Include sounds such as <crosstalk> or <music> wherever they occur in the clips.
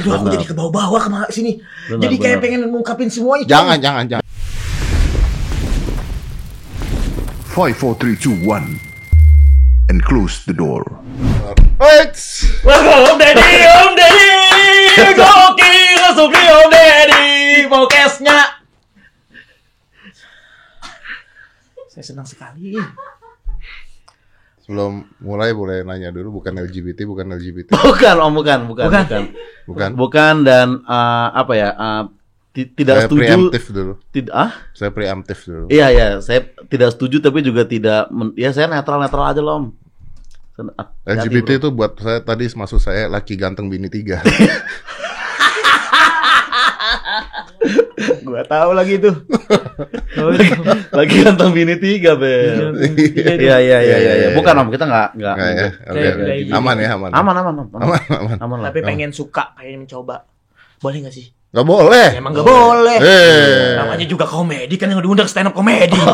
Aduh, aku Benar. jadi ke bawah-bawah ke mana sini. Benar, jadi kayak benar. pengen ngungkapin semuanya. Jangan, jangan, jangan. Five, four, three, two, one, and close the door. Wait. Om Deddy, Om Deddy, gokil masuk nih Om Deddy, podcastnya. Saya senang sekali. Sebelum mulai boleh nanya dulu bukan LGBT, bukan LGBT. <laughs> Bukan, Om, bukan, bukan, Bukan. bukan. Bukan. Bukan dan eh, apa ya? eh, ti- tidak Saya setuju. preemptif dulu. Tidak ah? Saya preemptif dulu. Iya, iya, saya tidak setuju tapi juga tidak men- ya saya netral-netral aja loh, Om. LGBT itu buat saya tadi maksud saya laki ganteng bini tiga. <laughs> Gua tahu lagi itu. <laughs> lagi ganteng bini tiga, Bel. Iya, iya, iya, iya, iya. Bukan, Om, kita nggak nggak Nggak ya? gitu. Aman ya, aman. Aman, aman, aman. Aman, aman. Aman lah. Tapi pengen suka, pengen mencoba. Boleh gak sih? Gak boleh. Emang gak boleh. Eh. Namanya juga komedi kan yang diundang stand up komedi. <laughs>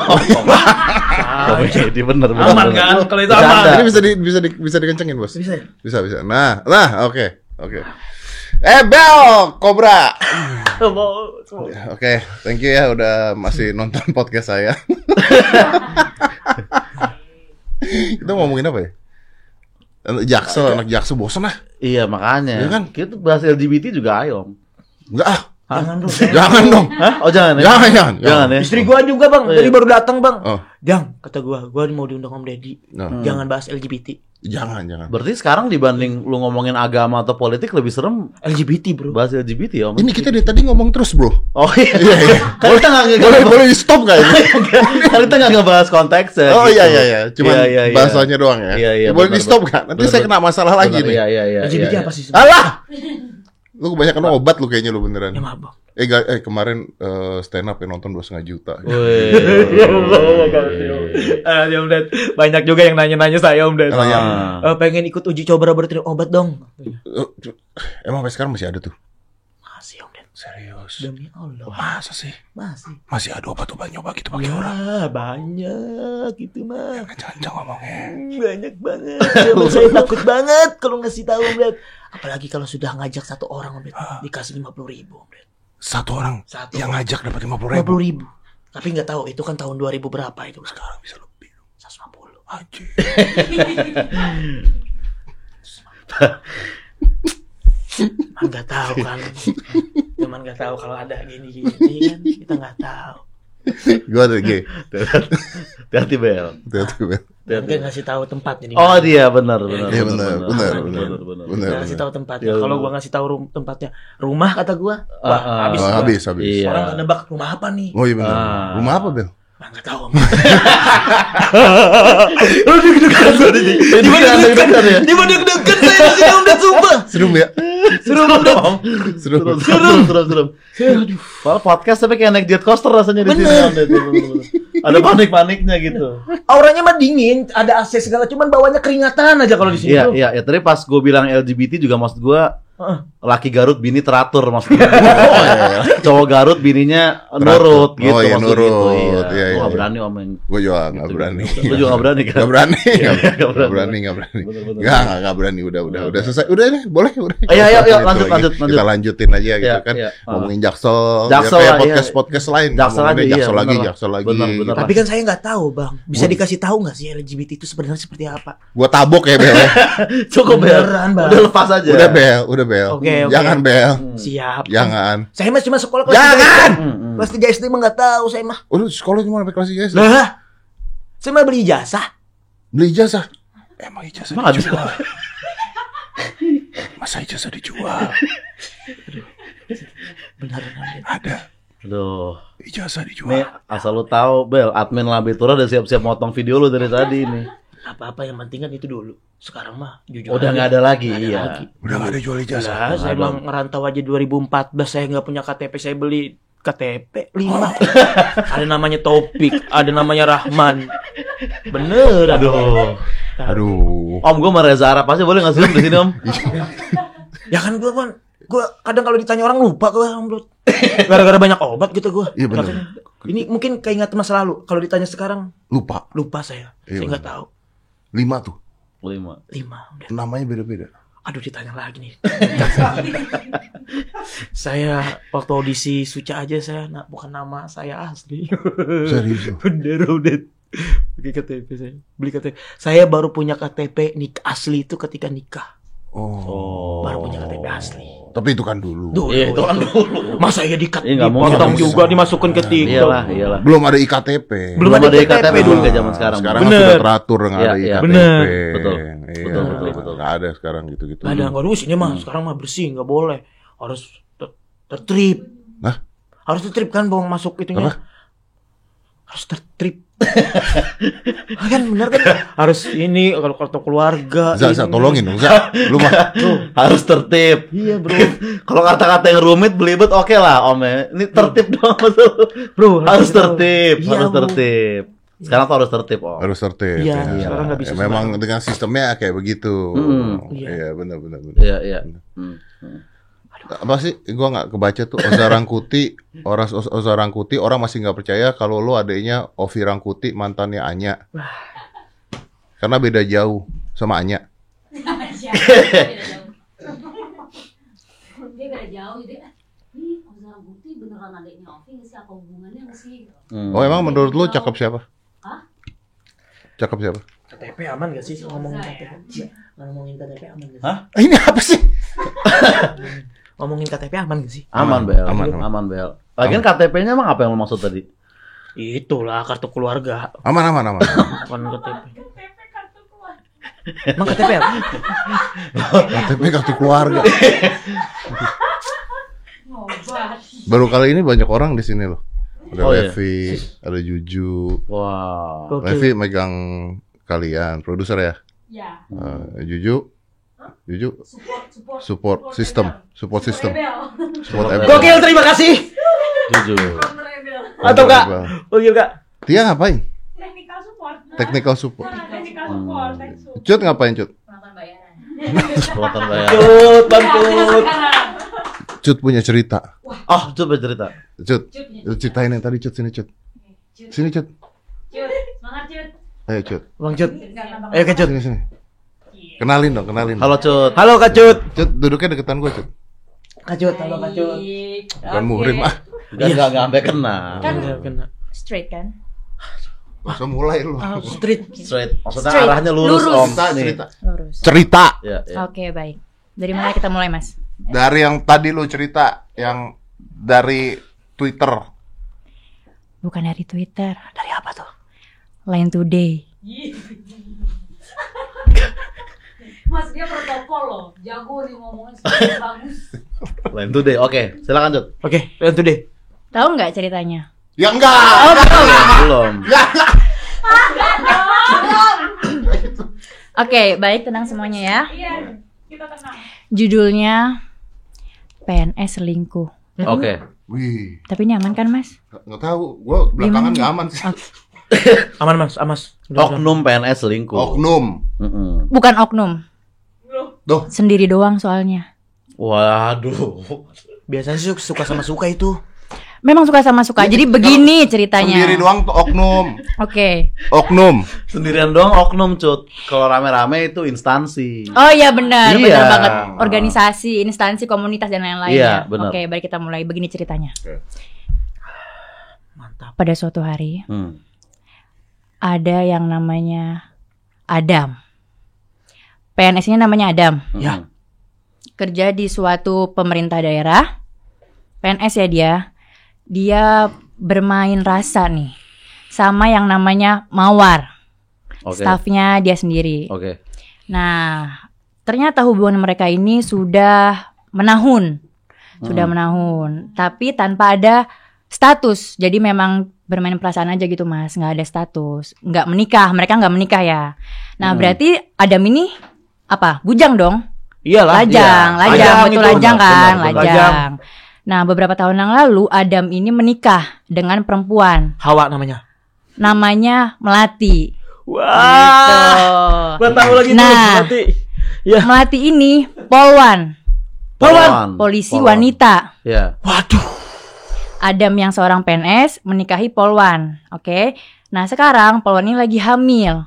Komedi bener, bener. Aman bener. kan? Kalau itu aman. Ini bisa di, bisa di, bisa dikencengin, Bos. Bisa ya? Bisa, bisa. Nah, nah, oke. Oke. Eh, Bel, Cobra. <laughs> Oke, thank you ya udah masih nonton podcast saya. <laughs> Kita ngomongin apa ya? Jaksel, anak Jaksel bosan ah. Iya, makanya. Iya kan? Kita bahas LGBT juga ayo. Enggak ah. Jangan dong. Jangan dong. Hah? Oh, jangan ya? Jangan, jangan. Jangan ya? Istri gua juga bang, iya. tadi baru datang bang. Oh. Jang, kata gua, gua mau diundang Om Deddy. Nah. Jangan bahas LGBT. Jangan, jangan. Berarti sekarang dibanding lu ngomongin agama atau politik lebih serem LGBT bro. bahas LGBT ya, Om. Ini kita dari tadi ngomong terus, Bro. Oh iya. Iya, iya. <laughs> Kan kita nggak nggak- Boleh, boleh di stop nggak ini? <laughs> kan kita nggak ngebahas konteksnya. Oh gitu. iya iya iya, cuman Iya, iya, iya. bahasanya doang ya. Iya, iya, Boleh di stop kan? Nanti saya kena masalah lagi nih. Iya iya iya. LGBT iya. apa sih? Alah! <laughs> Lu kebanyakan obat lu kayaknya lu beneran. Ya maaf bang. Eh, ga- eh kemarin eh, stand up yang nonton dua setengah juta. Wih. Ah, ya Om Ded. Banyak juga yang nanya-nanya saya Om Ded. Oh, yang- Ah. Eh, pengen ikut uji coba laboratorium obat dong. Eh, Emang sampai sekarang masih ada tuh? Masih Om Ded. Serius? Demi Allah. Masa sih? Masih. Masih ada obat-obat nyoba gitu pakai orang? Ya banyak gitu mah. Jangan-jangan ngomongnya. Banyak banget. Cuman saya takut banget kalau ngasih tahu Om Ded. Apalagi kalau sudah ngajak satu orang Om Ded. Dikasih lima puluh ribu Om Ded. Satu orang Satu. yang ngajak dapat lima puluh ribu. puluh ribu. Tapi nggak tahu itu kan tahun 2000 berapa itu. Sekarang bisa lebih. 150. Anjir. Emang nggak tahu kan. Cuman nggak tahu kalau ada gini-gini kan. Kita nggak tahu. Gue ada G. Hati-hati Bel. Hati-hati, Bel. Mungkin ngasih tahu tempatnya di Oh dia benar benar. Iya benar, benar, benar, benar. benar. Nggak ngasih tahu tempatnya. Ya, Kalau gua ngasih tahu rum- tempatnya, rumah kata gua, Ah, wah ah. habis. Oh, gua. habis, habis. Iya. Orang nebak rumah apa nih? Oh iya benar. Ah. Rumah apa, Bel? Nah, nggak tahu. <laughs> Lu deg-degan gua di Di mana deg-degan ya? Di mana deket saya di sini udah sumpah. Seru ya? Seru dong. Seru. Seru seru seru seru. Kalau podcast tapi kayak naik jet coaster rasanya di sini. Ada panik-paniknya gitu. Auranya mah dingin, ada AC segala, cuman bawahnya keringatan aja kalau di sini Iya iya ya. Tadi pas gue bilang LGBT juga maksud gue. Laki Garut bini teratur maksudnya. <laughs> Oh, iya. <laughs> Cowok Garut bininya nurut Teratur. gitu Oh, iya, maksud nurut. gitu. Iya. Iya, Gua iya, nggak iya. berani om yang Gue juga nggak gitu, berani. gitu. Lu juga nggak berani kan? Gak berani, Iya, gak nggak gak berani. berani, gak berani. Bener, bener. Gak, gak, gak berani. Udah, udah, udah selesai. Udah deh, boleh, boleh. Ayo, ayo, ayo, lanjut, lagi. lanjut, lanjut. Kita lanjutin aja gitu Iya, kan. iya. Ngomongin jaksel, Jaksel ya, kayak lah, podcast iya. podcast lain. Jaksel iya, jaksel lagi, jaksel lagi. Gitu. Tapi kan saya nggak tahu, Bang. Bisa dikasih tahu nggak sih LGBT itu sebenarnya seperti apa? Gua tabok ya, Bel. <laughs> Cukup. Beneran, Bang. Udah lepas aja. udah, Bel, udah, Bel. Oke, oke. Jangan, Bel. Siap. Jangan. Saya mah cuma sekolah kelas Jangan! 3 SD. Hmm, Kelas 3 SD mah nggak tahu saya mah. Oh, sekolah cuma sampai kelas 3 SD? Lah, saya mah beli ijazah. Beli ijazah. Emang ijazah Emang ada? dijual? <laughs> Masa ijazah dijual? Benar benar. Ada. Aduh. Ijazah Nih dijual. asal lu tahu Bel, admin Labitura udah siap-siap motong video lu dari tadi nih. Apa-apa yang penting kan itu dulu. Sekarang mah jujur. Udah nggak ada lagi, Nggak ada iya. lagi. Udah gak ada jual ijazah. Lah, saya emang ngerantau aja 2014 saya nggak punya KTP saya beli KTP 5 <laughs> ada namanya Topik ada namanya Rahman bener Aduh. Aduh. Om gue sama Reza Arab aja boleh nggak sih di sini Om? <laughs> ya kan gua kan gua kadang kalau ditanya orang lupa gua Om <laughs> gara-gara banyak obat gitu gua Iya, bener. Ini mungkin keinget masa lalu kalau ditanya sekarang Lupa. lupa saya Iya, saya nggak tahu Lima tuh. Lima. lima Dut. Namanya beda-beda. Aduh ditanya lagi nih. <laughs> saya waktu audisi Suca aja saya na- bukan nama saya asli. <laughs> Serius lu? Bener udah. Beli KTP saya. Beli KTP. Saya baru punya KTP nik asli itu ketika nikah. Oh. Baru punya KTP asli. Tapi itu kan dulu. Dulu. Iya, itu kan dulu. Masa ya dikat Iya, dipotong nggak juga bisa. dimasukin ke TikTok. Iyalah, iyalah. Belum ada IKTP. Belum ada KTP dulu dulu. kayak zaman sekarang. Sekarang Bener. sudah teratur dengan Iya, ada iya. IKTP. Bener. Betul. Iya. Betul, betul, betul. Nggak ada sekarang gitu-gitu. Ada nggak ada sini mah sekarang mah bersih nggak boleh harus ter- tertrip. Hah? Harus tertrip kan bawang masuk itunya. Apa? Harus tertrip. <laughs> kan bener kan harus ini kalau kartu keluarga. Za, Za, ini. tolongin dong. Lu mah <laughs> Harus tertib. Iya bro. <laughs> Kalau kata-kata yang rumit, belibet oke lah om ya. Ini tertib dong maksud lu. Bro Harus kita- tertib, Iya, harus tertib. Sekarang tuh harus tertib om. harus tertib. Iya, ya. sekarang nggak bisa Ya, memang dengan sistemnya kayak begitu. Iya. Iya, benar benar benar. Iya iya. Hmm. Apa sih? Gua nggak kebaca tuh Oza Rangkuti, orang Oza Rangkuti orang masih nggak percaya kalau lu adanya Ovi Rangkuti mantannya Anya. Karena beda jauh sama Anya. dia beda jauh jadi ini Ozara Bukti beneran adiknya Ovi nggak sih apa hubungannya nggak sih Hmm. Oh, emang menurut lu cakep siapa? Hah? Cakep siapa? KTP aman gak sih ngomongin Saya. KTP? Iya, ngomongin KTP aman gak sih? Hah? Ah, Ini apa sih? <laughs> Ngomongin KTP aman gak sih? Aman, Bel. Aman, Aman, aman. Bel. Lagian KTP-nya emang apa yang lo maksud tadi? Itulah kartu keluarga, Aman aman aman. bukan KTP. Emang KTP apa? KTP kartu keluarga. Baru kali ini banyak orang di sini loh. Ada Oh, iya. Levi, ada Juju. Wah. Oke. Levi megang kalian, produser ya. ya Eh, Juju, Juju support support support system, support system, support. Gokil, terima kasih. Jujur. Atau kak? rebel. Oh iya kak. Tia ngapain? technical support Technical support. technical support tech support Cut ngapain Cut? melakukan <laughs> bayaran. Cut, bantut. sekarang Cut punya cerita. Oh, cerita. Cut, cut nih lu ceritain yang tadi Cut sini Cut. cut Sini Cut. cut semangat cut Ayo Cut. Bang Cut. Ayo Kak Cut. Sini sini. Kenalin dong, kenalin. Halo, Cut. Halo Kak Cut. Cut, duduknya deketan gue Cut. Kak Cut, halo Kak Cut. Bukan muhrim ah. Enggak enggak enggak sampai kena. Kan- Iya, kena. straight kan Masa mulai lu. Street. Straight. Maksudnya Straight. arahnya lurus, Lurus. Om. Cerita, Nih. cerita. lurus Cerita. Ya, ya. oke baik dari mana kita mulai mas Dari yang tadi lu cerita, yang dari Twitter. bukan dari Twitter Dari apa tuh? Line Today Mas dia protokol loh, jago nih ngomongnya <laughs> bagus. Lain tuh deh. Oke, silakan. Oke, yang itu deh. tahu nggak ceritanya Ya enggak. <laughs> Belum. Oke, baik tenang semuanya ya. Iya, kita tenang. Judulnya PNS selingkuh. Oke. Wih, Tapi ini aman kan, Mas? nggak tahu. Gua belakangan nggak aman sih. Aman mas, udah. Oknum PNS selingkuh. Oknum. Mm-mm. Bukan oknum, Tuh, sendiri doang soalnya. Waduh. Biasanya sih suka sama suka itu. Memang suka sama suka. Jadi begini ceritanya. sendiri doang tuh oknum. Oke. Oknum. Sendirian doang oknum, Cut. Kalau rame-rame itu instansi. Oh iya benar, Iya. benar banget. Organisasi, instansi, komunitas dan lain-lain. Iya, ya. benar. Oke, baik kita mulai. Begini ceritanya. Mantap. Pada suatu hari Hmm. ada yang namanya Adam. PNS-nya namanya Adam. Ya. Mm-mm. Kerja di suatu pemerintah daerah. PNS ya dia. Dia bermain rasa nih sama yang namanya Mawar. Oke. Staffnya dia sendiri. Oke. Nah, ternyata hubungan mereka ini sudah menahun. Sudah Hmm. menahun, tapi tanpa ada status. Jadi memang bermain perasaan aja gitu, Mas. nggak ada status. nggak menikah, mereka nggak menikah ya. Nah, Hmm. berarti Adam ini apa? Bujang dong? Iyalah. Lajang, iya. lajang, Lajang betul itu, lajang benar, kan, benar, benar. lajang. Nah, beberapa tahun yang lalu Adam ini menikah dengan perempuan Hawa namanya. namanya Melati. Wah. Gitu. Gua tahu lagi tuh. Nah. Berarti. Ya. Melati ini polwan, Polwan. polisi Polwan. wanita. Ya. Waduh. Adam yang seorang PNS menikahi polwan, oke? Nah sekarang polwan ini lagi hamil.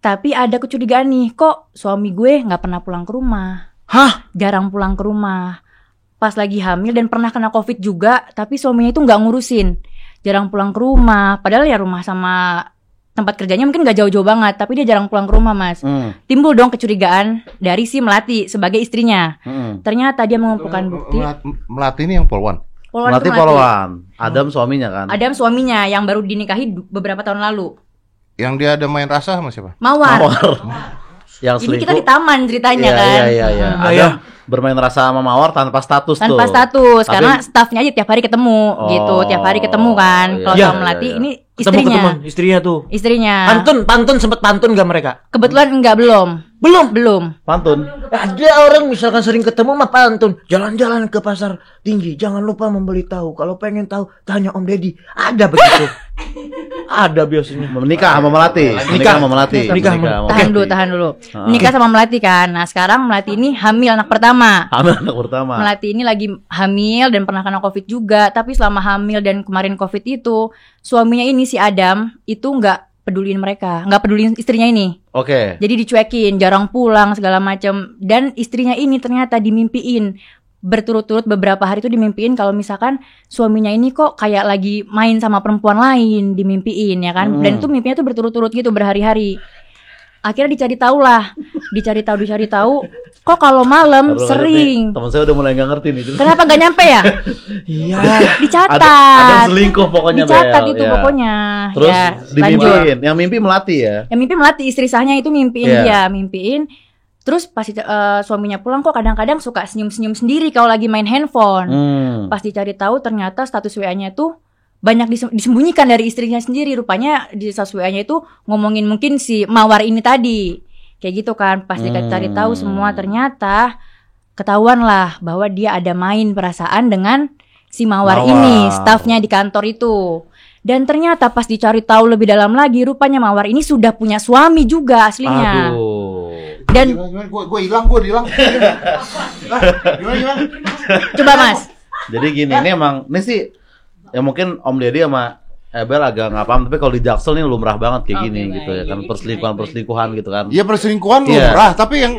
Tapi ada kecurigaan nih, kok suami gue nggak pernah pulang ke rumah. Hah? Jarang pulang ke rumah. Pas lagi hamil dan pernah kena covid juga, tapi suaminya itu nggak ngurusin. Jarang pulang ke rumah. Padahal ya rumah sama tempat kerjanya mungkin nggak jauh-jauh banget, tapi dia jarang pulang ke rumah mas. Hmm. Timbul dong kecurigaan dari si Melati sebagai istrinya. Hmm. Ternyata dia mengumpulkan bukti. Melat- Melati ini yang polwan. Polwan Melati itu Melati. polwan. Adam suaminya kan. Adam suaminya yang baru dinikahi beberapa tahun lalu. Yang dia ada main rasa sama siapa? Mawar. Mawar. Yang Ini selingkuh. kita di taman ceritanya Iya, kan. Iya, iya, iya. Ah, Adam iya. bermain rasa sama Mawar tanpa status tuh. Tanpa status Tapi- karena staffnya aja tiap hari ketemu Oh, gitu, tiap hari ketemu kan. iya, Kalau iya, sama Melati iya. ini Ketemu istrinya. ketemu istrinya tuh. Istrinya. Pantun, pantun sempet pantun gak mereka? Kebetulan enggak belum. Belum. Belum. Pantun. Ada orang misalkan sering ketemu mah pantun. Jalan-jalan ke pasar tinggi, jangan lupa membeli tahu. Kalau pengen tahu, tanya Om Deddy. Ada begitu. <laughs> Ada biasanya. Menikah sama Melati. Menikah sama Melati. Menikah sama- Tahan dulu, tahan dulu. Ah. Nikah sama Melati kan. Nah, sekarang Melati ini hamil anak pertama. Hamil anak pertama. Melati ini lagi hamil dan pernah kena covid juga tapi selama hamil dan kemarin covid itu suaminya ini si Adam itu nggak peduliin mereka. Nggak peduliin istrinya ini. Oke. jadi dicuekin jarang pulang segala macam dan istrinya ini ternyata dimimpiin. Berturut-turut beberapa hari itu dimimpiin kalau misalkan suaminya ini kok kayak lagi main sama perempuan lain dimimpiin ya kan? Hmm. dan itu mimpinya tuh berturut-turut gitu berhari-hari akhirnya dicari tahu lah dicari tahu dicari tahu kok kalau malam sering Teman saya udah mulai nggak ngerti nih. Kenapa gak nyampe ya? <laughs> Iya. Dicatat. Ada, ada selingkuh pokoknya Dicatat Bel, itu ya. pokoknya. Terus ya, dimimpiin. Yang mimpi Melati ya. Yang mimpi melati istri sahnya itu mimpiin Iya. dia, mimpiin. Terus pas eh, suaminya pulang kok kadang-kadang suka senyum-senyum sendiri kalau lagi main handphone. Hmm. Pas dicari tahu ternyata status WA-nya itu banyak disem- disembunyikan dari istrinya sendiri. Rupanya di WA-nya itu ngomongin mungkin si Mawar ini tadi. Kayak gitu kan. Pas dicari Hmm. tahu semua ternyata ketahuan lah bahwa dia ada main perasaan dengan si Mawar, Mawar. ini, stafnya di kantor itu. Dan ternyata pas dicari tahu lebih dalam lagi, rupanya Mawar ini sudah punya suami juga aslinya. Aduh. Dan Gue gue hilang, gue hilang. Gimana gimana? coba Mas, Jadi gini, ini emang ini sih ya mungkin Om Deddy sama Ebel agak nggak paham, tapi kalau di Jaksel ini lumrah banget kayak gini baik. gitu ya kan perselingkuhan perselingkuhan gitu kan. Iya perselingkuhan lumrah, tapi yang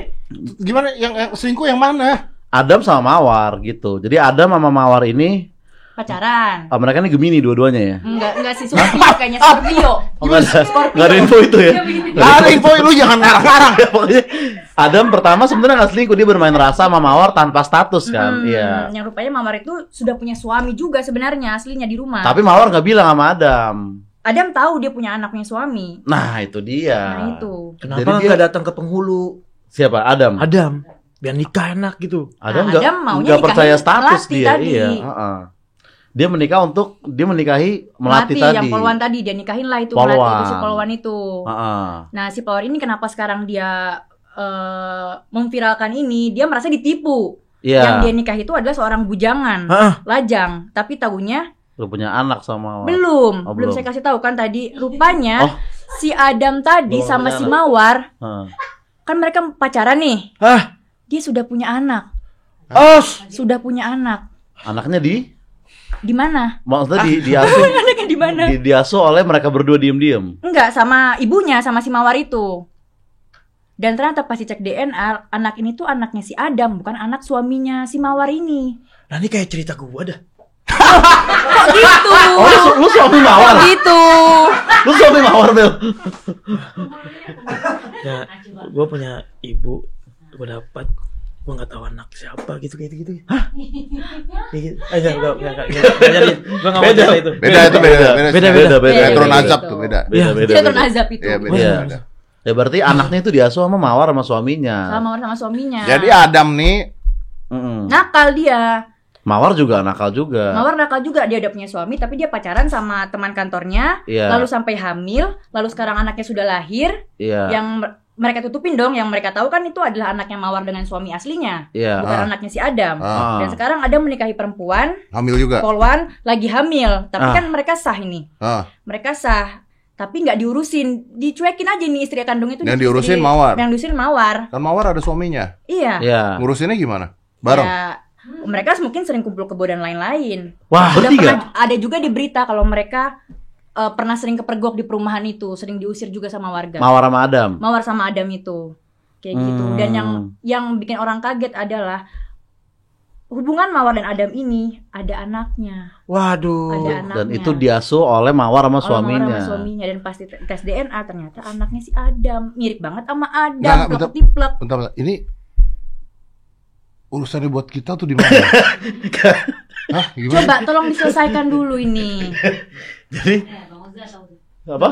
gimana yang, yang selingkuh yang mana? Adam sama Mawar gitu. Jadi Adam sama Mawar ini pacaran. ah, mereka ini Gemini dua-duanya ya. Enggak, enggak sih Scorpio <laughs> kayaknya Scorpio. Oh, nggak ada, nggak ada info itu ya. Lah ada info lu jangan ngarang-ngarang. <laughs> Pokoknya Adam pertama sebenarnya nggak selingkuh dia bermain rasa sama Mawar tanpa status kan. Hmm, Iya. Yang rupanya Mawar itu sudah punya suami juga sebenarnya aslinya di rumah. Tapi Mawar nggak bilang sama Adam. Adam tahu dia punya anaknya suami. Nah itu dia. Nah itu. Kenapa Jadi dia- nggak datang ke penghulu? Siapa? Adam. Adam. Biar nikah enak gitu. Adam Nah, nggak Adam maunya nggak percaya status dia. tadi. Iya. heeh. Dia menikah untuk dia menikahi Melati, tadi. yang polwan tadi dia nikahin lah itu Polwan. Melati itu si polwan itu. Heeh. Nah si polwan ini kenapa sekarang dia eh, memviralkan ini? Dia merasa ditipu. Iya. Yang dia nikah itu adalah seorang bujangan, Hah? lajang. Tapi tahunya Lu punya anak sama belum, Oh, belum belum. saya kasih tahu kan tadi. Rupanya Oh. si Adam tadi Belum sama si anak. Mawar Heeh. kan mereka pacaran nih. Hah? Dia sudah punya anak, Os. sudah punya anak. Anaknya di Di mana? maksudnya di diasuh <laughs> Anaknya di mana? di, diasuh oleh mereka berdua diem-diem. Enggak, sama ibunya, sama si Mawar itu. Dan ternyata pas dicek DNA, anak ini tuh anaknya si Adam, bukan anak suaminya si Mawar ini. Nah ini kayak cerita gua dah. <laughs> Kok gitu? Oh, lu, lu suami Kok Mawar. gitu? Lu suami Mawar, Bel. Ya, gua punya ibu, gua dapat gua nggak tahu anak siapa gitu gitu gitu. Hah? Gitu. Eh, enggak, enggak, enggak, enggak, enggak, enggak <laughs> jadi. Gua enggak mau Beda. cerita itu. Beda itu beda. Beda, beda. Beda, beda. Beda, azab gitu. tuh beda. Beda, beda. Beda. turun azab itu. Iya beda. Iya. beda. Ya berarti anaknya itu diasuh sama Mawar sama suaminya. Sama Mawar sama suaminya. Jadi Adam nih nakal dia. Mawar juga nakal juga. Mawar nakal juga, dia udah punya suami tapi dia pacaran sama teman kantornya, Iya. lalu sampai hamil, lalu sekarang anaknya sudah lahir, Iya. yang mereka tutupin dong, yang mereka tahu kan itu adalah anaknya Mawar dengan suami aslinya, Iya. bukan Ah. anaknya si Adam. ah, Dan sekarang Adam menikahi perempuan, hamil juga. Polwan lagi hamil, tapi Ah. kan mereka sah ini. Ah, Mereka sah, tapi nggak diurusin, dicuekin aja nih istri kandung itu. Yang istri- diurusin Mawar. Yang diurusin Mawar. kan Mawar ada suaminya. Iya. Iya. Ngurusinnya gimana? Bareng. Ya, mereka mungkin sering kumpul kebo dan lain-lain. Wah, Udah pernah ada juga di berita kalau mereka eh, pernah sering kepergok di perumahan itu, sering diusir juga sama warga. Mawar sama Adam. Mawar sama Adam itu. Kayak gitu. Dan yang Hmm. yang bikin orang kaget adalah hubungan Mawar dan Adam ini ada anaknya. Waduh. Ada anaknya. Dan itu diasuh oleh Mawar sama Oleh Mawar suaminya. sama suaminya dan pasti te- tes DNA ternyata anaknya si Adam mirip banget sama Adam Nggak, bentar. Bentar, bentar. Ini urusannya buat kita tuh di mana? <laughs> Hah, gimana? Coba tolong diselesaikan dulu ini. <laughs> Jadi Bang Oza tahu tuh. apa?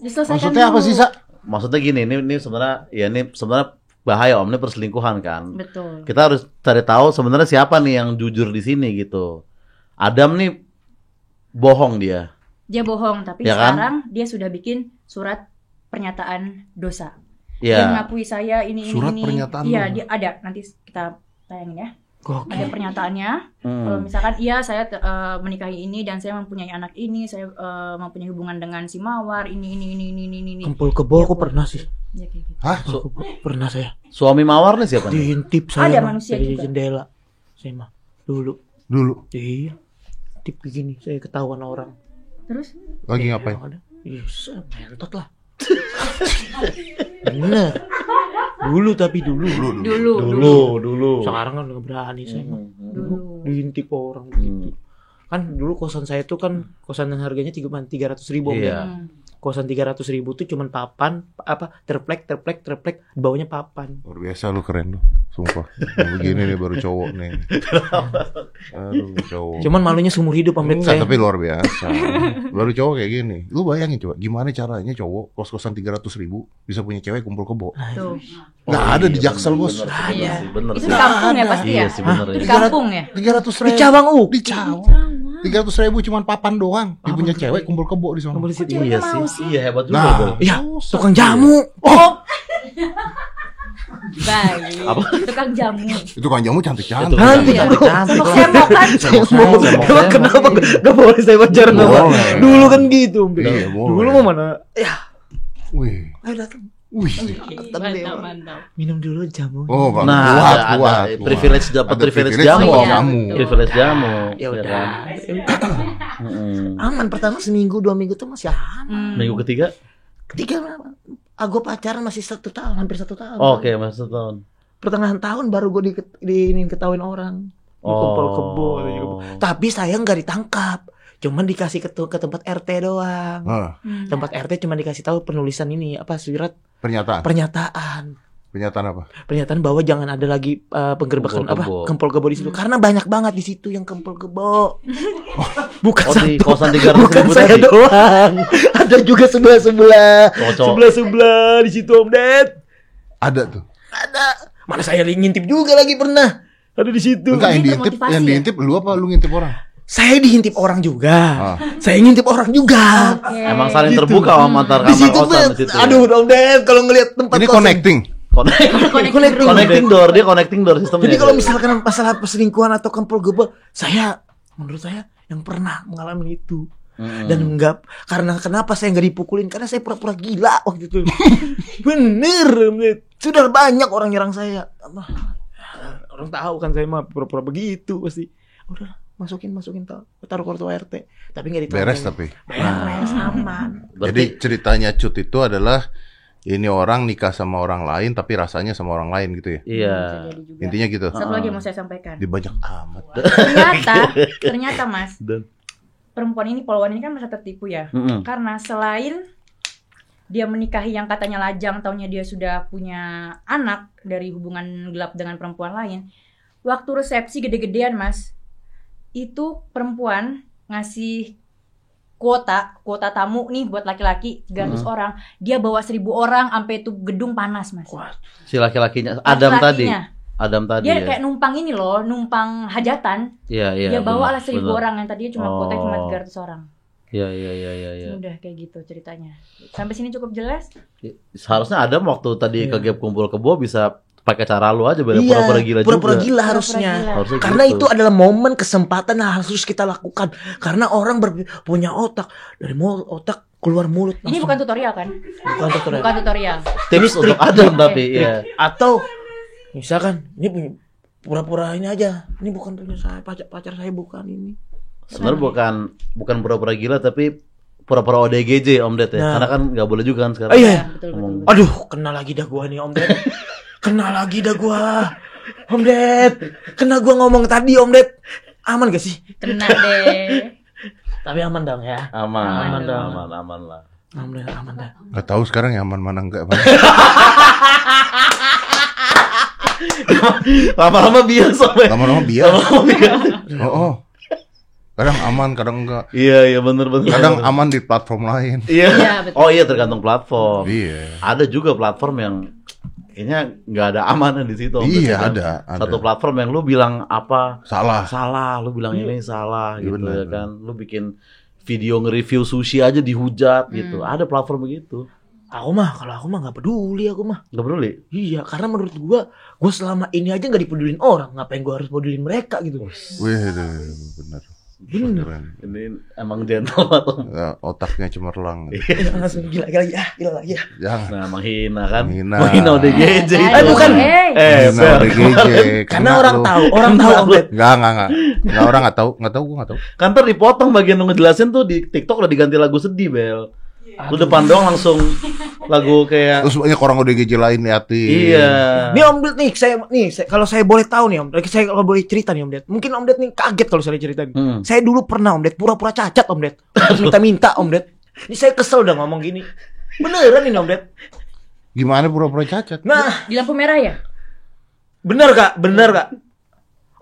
Diselesaikan Maksudnya apa dulu. sih, Sa? Maksudnya gini, ini ini sebenarnya ya ini sebenarnya bahaya Om, ini perselingkuhan kan. Betul. Kita harus cari tahu sebenarnya siapa nih yang jujur di sini gitu. Adam nih bohong dia. Dia bohong tapi Ya kan? sekarang dia sudah bikin surat pernyataan dosa. Dia Iya. mengakui saya ini ini Surat ini. pernyataan Iya, dia ada. Nanti kita tayangin ya. Gokil. Ada pernyataannya. Hmm. Kalau misalkan iya saya eh, menikahi ini dan saya mempunyai anak ini, saya eh, mempunyai hubungan dengan si Mawar ini ini ini ini ini ini. Kempul kebo aku pernah sih. Ya, kayak gitu. Hah? Aku pernah saya. Suami Mawar nih siapa nih? Diintip Ada saya mah, manusia dari juga. jendela. Saya mah dulu. Dulu Iya. Tip begini saya ketahuan orang. Terus lagi ngapain? Ada. Yes, mentot lah. <laughs> Bener. Dulu tapi dulu. dulu dulu Dulu, dulu. Sekarang kan udah berani saya mah. dulu. Diintip orang Hmm. gitu. Kan dulu kosan saya tuh kan kosan yang harganya tiga ratus ribu. Iya. ya. Hmm. Kosan tiga ratus ribu tuh cuman papan apa terplek terplek terplek bawahnya papan. Luar biasa lu keren lu. Sumpah. Begini nih baru cowok nih. <laughs> Aduh, cowok. Cuman malunya seumur hidup Enggak, saya. tapi luar biasa. Baru cowok kayak gini. Lu bayangin coba, gimana caranya cowok kos-kosan 300 ribu bisa punya cewek kumpul kebo? Tuh. Nggak ada di Jaksel, Bos. Bener, bener Iya. bener Itu di kampung ya pasti Iya ya? sih bener Itu di kampung ya? 300 ribu. Di Cawang U. Di Cawang. 300 ribu cuman papan doang. Dia punya cewek kumpul kebo di sana. Kumpul di situ. Iya sih. Iya hebat juga, Nah. Iya, tukang jamu. Oh, Baik. Tukang jamu. Itu kan jamu cantik-cantik. Cantik, bro. cantik, Semok kan? Emang kenapa gak, gak boleh saya pacaran sama Boleh. Dulu kan gitu. Iya. Dulu mau mana? Ya, Wih. ayo datang. Wih. Mantap, mantap. Minum dulu jamu. Oh, Bang. Nah, kuat, ada, kuat, ada kuat. privilege dapat privilege privilege jamu. Oh, jamu. Privilege jamu. Ya ya udah. kan? Aman pertama seminggu dua minggu tuh masih aman. Hmm. Minggu ketiga? Ketiga aku pacaran masih satu tahun, hampir satu tahun. Oke, mas satu tahun. Pertengahan tahun baru gue di, di ini ketahuin orang. Di kumpul kebo. Tapi saya nggak ditangkap. Cuman dikasih ke, ke tempat RT doang. Hmm. Tempat RT cuma dikasih tahu penulisan ini apa surat pernyataan. pernyataan. Pernyataan apa? Pernyataan bahwa jangan ada lagi uh, penggerbekan Kumpul apa kebo. kempul kebo di situ karena banyak banget di situ yang kempul kebo. <laughs> Bukan Oh, di satu. kosan 300 Bukan saya tadi? doang. <laughs> ada juga sebelah sebelah. Sebelah sebelah di situ Om Ded. Ada tuh. Ada. Mana saya ngintip juga lagi pernah. Ada di situ. Enggak yang Ini diintip, yang ya? diintip lu apa lu ngintip orang? Saya diintip orang juga. Ah. Saya ngintip orang juga. Oke. Emang saling Gitu. terbuka om antar Di kamar situ kosan Bet. di situ. Aduh, Om Ded kalau ngelihat tempat Ini kosan- connecting. Connect- Connecting room. connecting door, dia connecting door sistemnya. Jadi kalau misalkan masalah perselingkuhan atau kempul kebo, saya menurut saya yang pernah mengalami itu. Dan enggak karena kenapa saya nggak dipukulin karena saya pura-pura gila waktu itu <laughs> bener bener. sudah banyak orang nyerang saya orang tahu kan saya mah pura-pura begitu pasti udah masukin masukin taruh taruh kartu RT tapi nggak ditanya Beres tapi. beres aman Jadi ceritanya Cut itu adalah ini orang nikah sama orang lain tapi rasanya sama orang lain gitu ya. iya. Juga. Intinya gitu. Satu lagi yang mau saya sampaikan. Di banyak amat. Ternyata, ternyata Mas, Dan perempuan ini polwan ini kan merasa tertipu ya. Mm-mm. Karena selain dia menikahi yang katanya lajang, taunya dia sudah punya anak dari hubungan gelap dengan perempuan lain. Waktu resepsi gede-gedean, Mas, itu perempuan ngasih kuota, kuota tamu nih buat laki-laki 300 orang. Dia bawa 1000 orang sampai itu gedung panas, Mas. si laki-lakinya Adam tadi. Laki-lakinya. Adam tadi Dia ya. kayak numpang ini loh, numpang hajatan. Iya, iya. dia bawa lah benar, 1000 benar. orang yang tadinya cuma kuota cuma Oh. 300 orang. Iya, iya, iya, iya, iya. Udah kayak gitu ceritanya. Sampai sini cukup jelas? Seharusnya Adam waktu tadi Iya. ke gap kumpul kebo bisa pakai cara lu aja biar Iya, pura-pura gila pura-pura juga. gila Pura-pura harusnya gila. Harusnya karena gitu. itu adalah momen kesempatan yang harus kita lakukan karena orang ber- punya otak dari mulut otak keluar mulut Ini bukan tutorial kan? bukan tutorial. Bukan tutorial. tips untuk Adam tapi ya. atau misalkan ini punya pura-pura ini aja ini bukan punya saya pacar pacar saya bukan ini Sebenarnya bukan bukan pura-pura gila tapi pura-pura ODGJ Om Ded ya. Nah. Karena kan nggak boleh juga kan sekarang. Oh iya. Betul, Ngomong. betul. Aduh, kena lagi dah gua nih Om Ded. <laughs> kena lagi dah gua. Om Ded, kena gua ngomong tadi Om Ded. Aman gak sih? Kena deh. <laughs> Tapi aman dong ya. Aman, Aman aman, dong. aman, aman lah. Aman dah, aman dah. Nggak tahu sekarang yang aman mana enggak. <laughs> Lama-lama biasa, Be. Lama-lama biasa. Oh, oh. Kadang aman, kadang enggak. Iya, iya bener bener. Kadang aman di platform lain. Iya. Iya. Oh iya tergantung platform. Iya. Ada juga platform yang kayaknya nggak ada amannya di situ. Iya, ya kan? ada, ada. Satu platform yang lu bilang apa Salah. salah, lu bilang ini salah Iya, gitu benar, ya kan. Lu bikin video nge-review sushi aja dihujat Hmm. gitu. Ada platform begitu. Aku mah, kalau aku mah nggak peduli aku mah. Gak peduli. Iya, karena menurut gua, gua selama ini aja nggak dipedulin orang. Ngapain gua harus pedulin mereka gitu? Wih, aduh, bener. Ini emang gentle atau Ya, otaknya cemerlang. Iya, langsung gila, gila, ya, gila lagi ya. Jangan. Nah, menghina kan? Menghina. Menghina ODGJ. Eh, bukan. Eh. ODGJ. <laughs> Karena orang tahu, orang tahu Om Ded. Enggak, enggak, enggak. Enggak orang enggak tahu, enggak tahu gua enggak tahu. Kan ntar dipotong bagian lu ngejelasin tuh di TikTok udah diganti lagu sedih, Bel. Lu depan doang langsung <laughs> lagu kayak Terus banyak orang ODGJ lain liatin. Iya. Nih Om Ded nih, saya nih, saya, kalau saya boleh tahu nih Om, Ded, saya kalau boleh cerita nih Om Ded. Mungkin Om Ded nih kaget kalau saya ceritain. Hmm. Saya dulu pernah Om Ded pura-pura cacat Om Ded. Terus minta-minta Om Ded. Ini saya kesel udah ngomong gini. Beneran ini Om Ded. Gimana pura-pura cacat? Nah, di lampu merah ya? bener gak? Bener gak?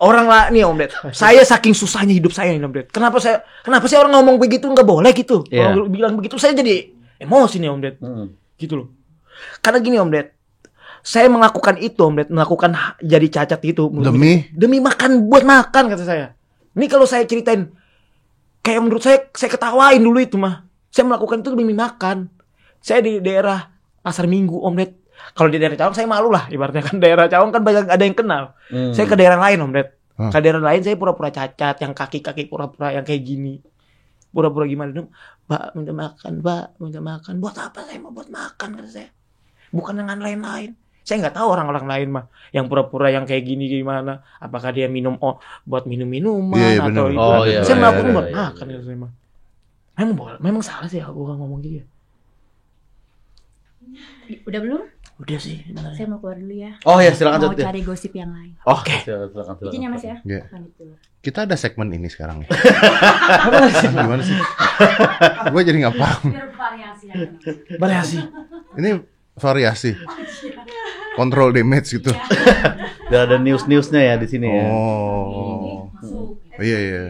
Orang lah nih Om Ded. Saya saking susahnya hidup saya nih Om Ded. Kenapa saya kenapa sih orang ngomong begitu nggak boleh gitu? Iya. Kalau bilang begitu saya jadi emosi nih Om Ded. Hmm. Gitu loh. Karena gini Om Ded. Saya melakukan itu Om Ded, melakukan jadi cacat itu Demi demi makan buat makan kata saya. Ini kalau saya ceritain kayak menurut saya saya ketawain dulu itu mah. Saya melakukan itu demi makan. Saya di daerah Pasar Minggu Om Ded. Kalau di daerah Cawang saya malu lah ibaratnya kan daerah Cawang kan banyak ada yang kenal. Hmm. Saya ke daerah lain Om Ded. Hah. Ke daerah lain saya pura-pura cacat yang kaki-kaki pura-pura yang kayak gini. Pura-pura gimana dong? Mbak minta makan, Mbak minta makan. Buat apa saya mau buat makan kata saya. Bukan dengan lain-lain. Saya nggak tahu orang-orang lain mah yang pura-pura yang kayak gini gimana. Apakah dia minum oh buat minum minuman Iya, iya, atau bener. itu? Oh, iya, saya iya, melakukan iya, buat iya, makan iya. kata saya mah. Memang boleh, memang salah sih aku ngomong gitu ya. Udah belum? Udah sih. benar. Saya mau keluar dulu ya. Oh ya silakan Mau ya. cari gosip yang lain. Oh, silakan silakan silakan. Izin ya Mas ya. Iya. Dulu. Kita ada segmen ini sekarang nih. <laughs> Gimana sih? Gue jadi nggak paham. Variasi ya. Variasi. Ini variasi. Control damage gitu. Udah ada news-newsnya ya di sini ya. Oh. Iya iya.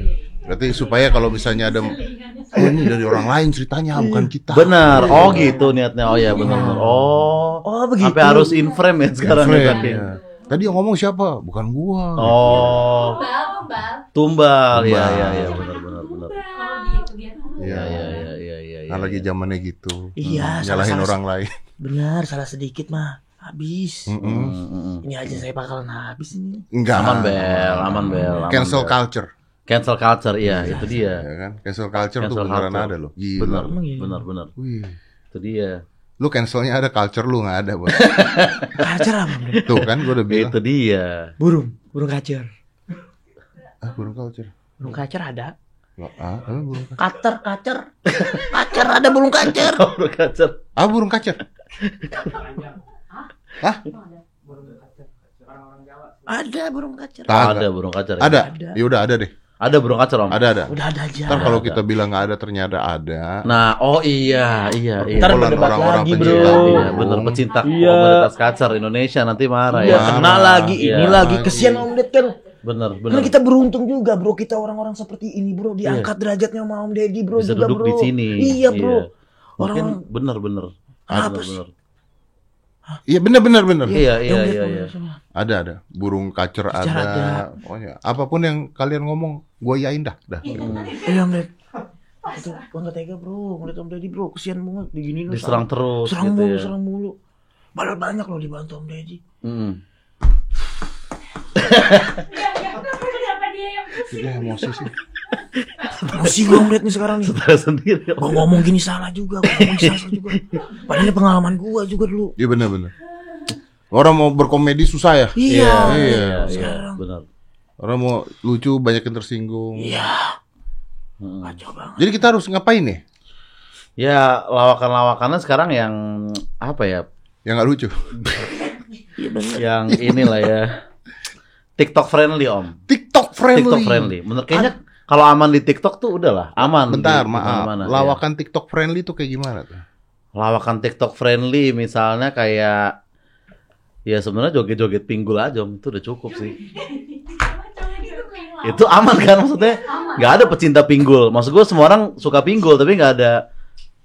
Berarti supaya kalau misalnya ada oh ini dari orang lain ceritanya bukan kita. Benar. Oh gitu niatnya. Oh ya benar benar. Oh. Oh begitu. Sampai harus in frame ya sekarang ya? Iya. Tadi yang ngomong siapa? Bukan gua. Oh. Tumbal, tumbal. Tumbal. Ya ya ya benar benar benar. Iya. Ya ya ya ya ya. Nah, ya, lagi ya. zamannya gitu. Iya, Nyalahin salah-salah. orang lain. Benar, salah sedikit mah habis. Mm, mm, mm. Ini aja saya bakalan habis ini. Enggak. Aman bel, aman bel. aman, Cancel Bel. culture. Cancel culture, iya itu dia. Ya kan? Cancel culture tuh Cancel beneran culture. ada loh. Gila. Benar, iya? benar, benar. Wih. Itu dia. Lu cancelnya ada, culture lu nggak ada, buat. <laughs> Kacer apa? Bro? Tuh kan gua udah bilang. Itu dia. Burung, burung kacer. Ah, burung culture. Burung kacer ada. Ah, apa burung kacer? Kater, kacer. Kacer ada burung kacer. <laughs> Burung kacer. Ah, burung kacer. Hah? Ada burung kacer. Ada burung kacer. Ada. Ada. Ya udah ada deh. Ada burung kacer, Om. Ada ada. Udah ada aja. Ntar kalau kita bilang nggak ada ternyata ada. Nah, oh iya, iya, iya. Ntar berdebat orang-orang lagi, pencinta bro. Iya, bener pecinta Iya. komunitas kacer Indonesia nanti marah Iya, ya. Marah. kena lagi, ini Iya. lagi. Kesian Om Ded kan. Bener, bener. Karena kita beruntung juga, bro. Kita orang-orang seperti ini, bro. Diangkat derajatnya sama Om Deddy, bro. bisa juga, duduk bro. di sini. Iya, bro. Mungkin Orang- bener, bener. Apa Bener, sih? bener. Iya benar benar benar. Iya, iya, iya, iya. sama. Ada ada. Burung kacer ada. ada. Pokoknya apa pun yang kalian ngomong, gua yain dah. Dah. Iya, Om Ded. Itu gua nggak tega, bro. Ngeliat Om Deddy, bro. Kesian banget. Diginiin Diserang terus Serang gitu mulu, ya. serang mulu. Padahal banyak loh dibantu Om Deddy. Mm. Kenapa dia yang emosi sih. Masih gua ngeliat nih sekarang nih. Stres sendiri. Gua ngomong gini salah juga, gua ngomong gini salah juga. Padahal ini pengalaman gua juga dulu. Iya benar benar. Orang mau berkomedi susah ya. Iya. Iya. iya, Sekarang. benar. Orang mau lucu banyak yang tersinggung. Iya. Mm. Kacau banget. Jadi kita harus ngapain nih? Ya lawakan-lawakannya sekarang yang apa ya? Yang nggak lucu. Yang inilah ya. TikTok friendly om. TikTok friendly. TikTok friendly. Menurut kayaknya kalau aman di TikTok tuh udahlah aman. Bentar, di- maaf. mana-mana, ya. Lawakan TikTok friendly tuh kayak gimana tuh? lawakan TikTok friendly misalnya kayak ya sebenarnya joget-joget pinggul aja Om. itu udah cukup sih itu aman kan maksudnya nggak ada pecinta pinggul maksud gue semua orang suka pinggul tapi nggak ada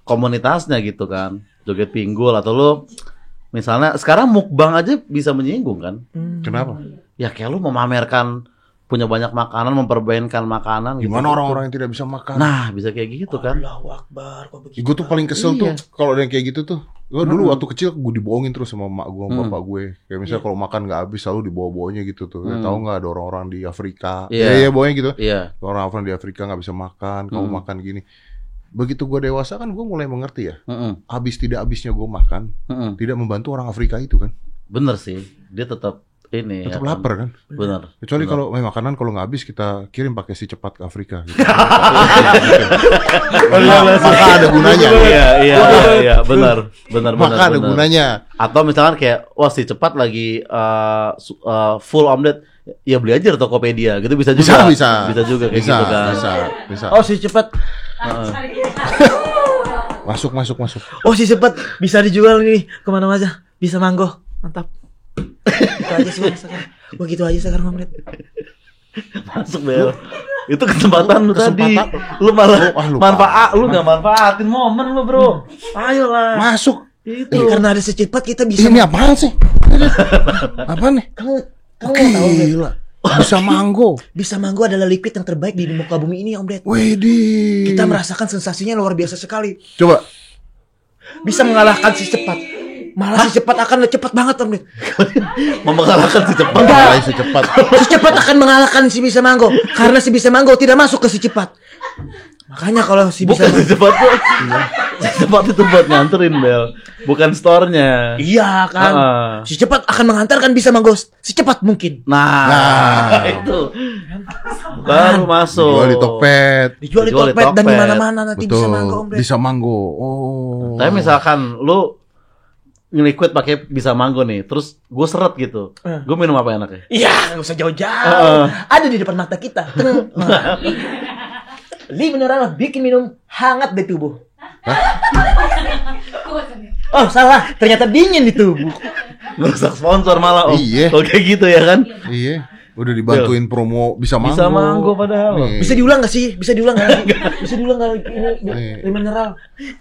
komunitasnya gitu kan joget pinggul atau lo misalnya sekarang mukbang aja bisa menyinggung kan Kenapa? ya kayak lu memamerkan punya banyak makanan memperbanyak makanan gitu. Gimana orang-orang yang tidak bisa makan? nah bisa kayak gitu kan Allahu Akbar, kok begitu? gue tuh paling kesel tuh Iya. kalau ada yang kayak gitu tuh. Gue dulu waktu kecil gue dibohongin terus sama mak gue, Hmm. bapak gue. Kayak misalnya kalau makan nggak habis selalu dibawa-bawanya gitu tuh. Hmm. Tahu nggak ada orang-orang di Afrika? Iya. Iya, iya, bawanya gitu. iya Orang Afrika di Afrika nggak bisa makan, kamu Hmm. makan gini. Begitu gue dewasa kan gue mulai mengerti ya. Mm-mm. Habis tidak habisnya gue makan, Mm-mm. tidak membantu orang Afrika itu kan. bener sih dia tetap ini Tetap ya kan? lapar kan. bener Kecuali kalau eh, makanan kalau nggak habis kita kirim pakai si cepat ke Afrika. Gitu. <laughs> Maka ada gunanya. iya iya iya benar benar benar Maka ada benar. gunanya. atau misalkan kayak wah si cepat lagi eh, su- eh, full omelet ya beli aja di Tokopedia gitu bisa Bisa, juga bisa. bisa juga kayak Bisa, gitu kan bisa, bisa. Oh si cepat, Masuk, masuk, masuk. oh si cepat bisa dijual nih ke mana aja, bisa manggo, mantap. Itu aja sih Bang, sekarang. Wah gitu aja sekarang Om Red. masuk Bel itu kesempatan lu tadi lu malah Oh, ah, lupa. manfaat lu nggak manfaatin momen lu bro Ayolah. Masuk. itu Eh, karena ada secepat kita bisa. Ini apaan sih? Apa nih? Kamu kamu mau tahu Om Red? Gila. Bisa manggo. Bisa manggo adalah liquid yang terbaik di muka bumi ini Om Red. Widih. Kita merasakan sensasinya luar biasa sekali. Coba. Bisa mengalahkan si cepat. Malah si cepat akan cepat banget Om Red. <laughs> mengalahkan si cepat Mulai secepat. Si cepat akan mengalahkan si bisa manggo karena si bisa manggo tidak masuk ke si cepat. Makanya kalau si bisa bukan si cepat tuh si cepat itu buat nganterin Bel bukan store-nya Iya kan. Ah. Si cepat akan mengantarkan bisa manggo secepat mungkin. Nah, Nah. <laughs> itu baru masuk. Jual di Tokped. Dijual di Dijual di Tokped dan di mana-mana nanti bisa manggo Om Betul. Bisa manggo. Oh. Tapi misalkan lu ngeliquid pakai bisa manggo nih, terus gue seret gitu, Eh. gue minum apa enaknya? Iya, nggak usah jauh-jauh. Heeh. Ada di depan mata kita. Li beneran bikin minum hangat di tubuh. <laughs> Oh salah, ternyata dingin di tubuh. Ngerusak sponsor malah om. Iya. Kalau kayak gitu ya kan? Iya. Udah dibantuin promo bisa manggo. Bisa manggo padahal. Nih. Bisa diulang gak sih? Bisa diulang gak? <laughs> Bisa diulang gak ini biar, Nih. biar mineral?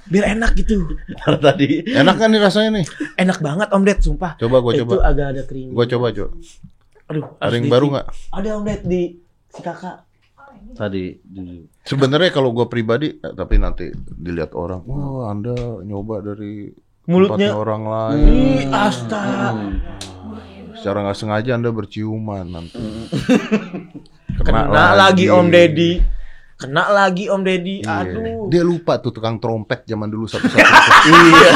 Biar enak gitu. Karena tadi Enak kan nih rasanya nih? Enak banget Om Ded, sumpah. Coba gua Itu coba. agak ada krim. Gua coba, coba. Aduh, Ada yang baru nggak? Ada Om Ded di si kakak. tadi di- Sebenarnya kalau gua pribadi, eh, tapi nanti dilihat orang, wah Anda nyoba dari Mulutnya. orang lain. Ih, asta. Secara nggak sengaja Anda berciuman nanti. <laughs> Kena, lagi Om Deddy. Kena lagi Om Deddy. Iya. Aduh. Dia lupa tuh tukang trompet zaman dulu satu-satu. <laughs> <laughs> iya.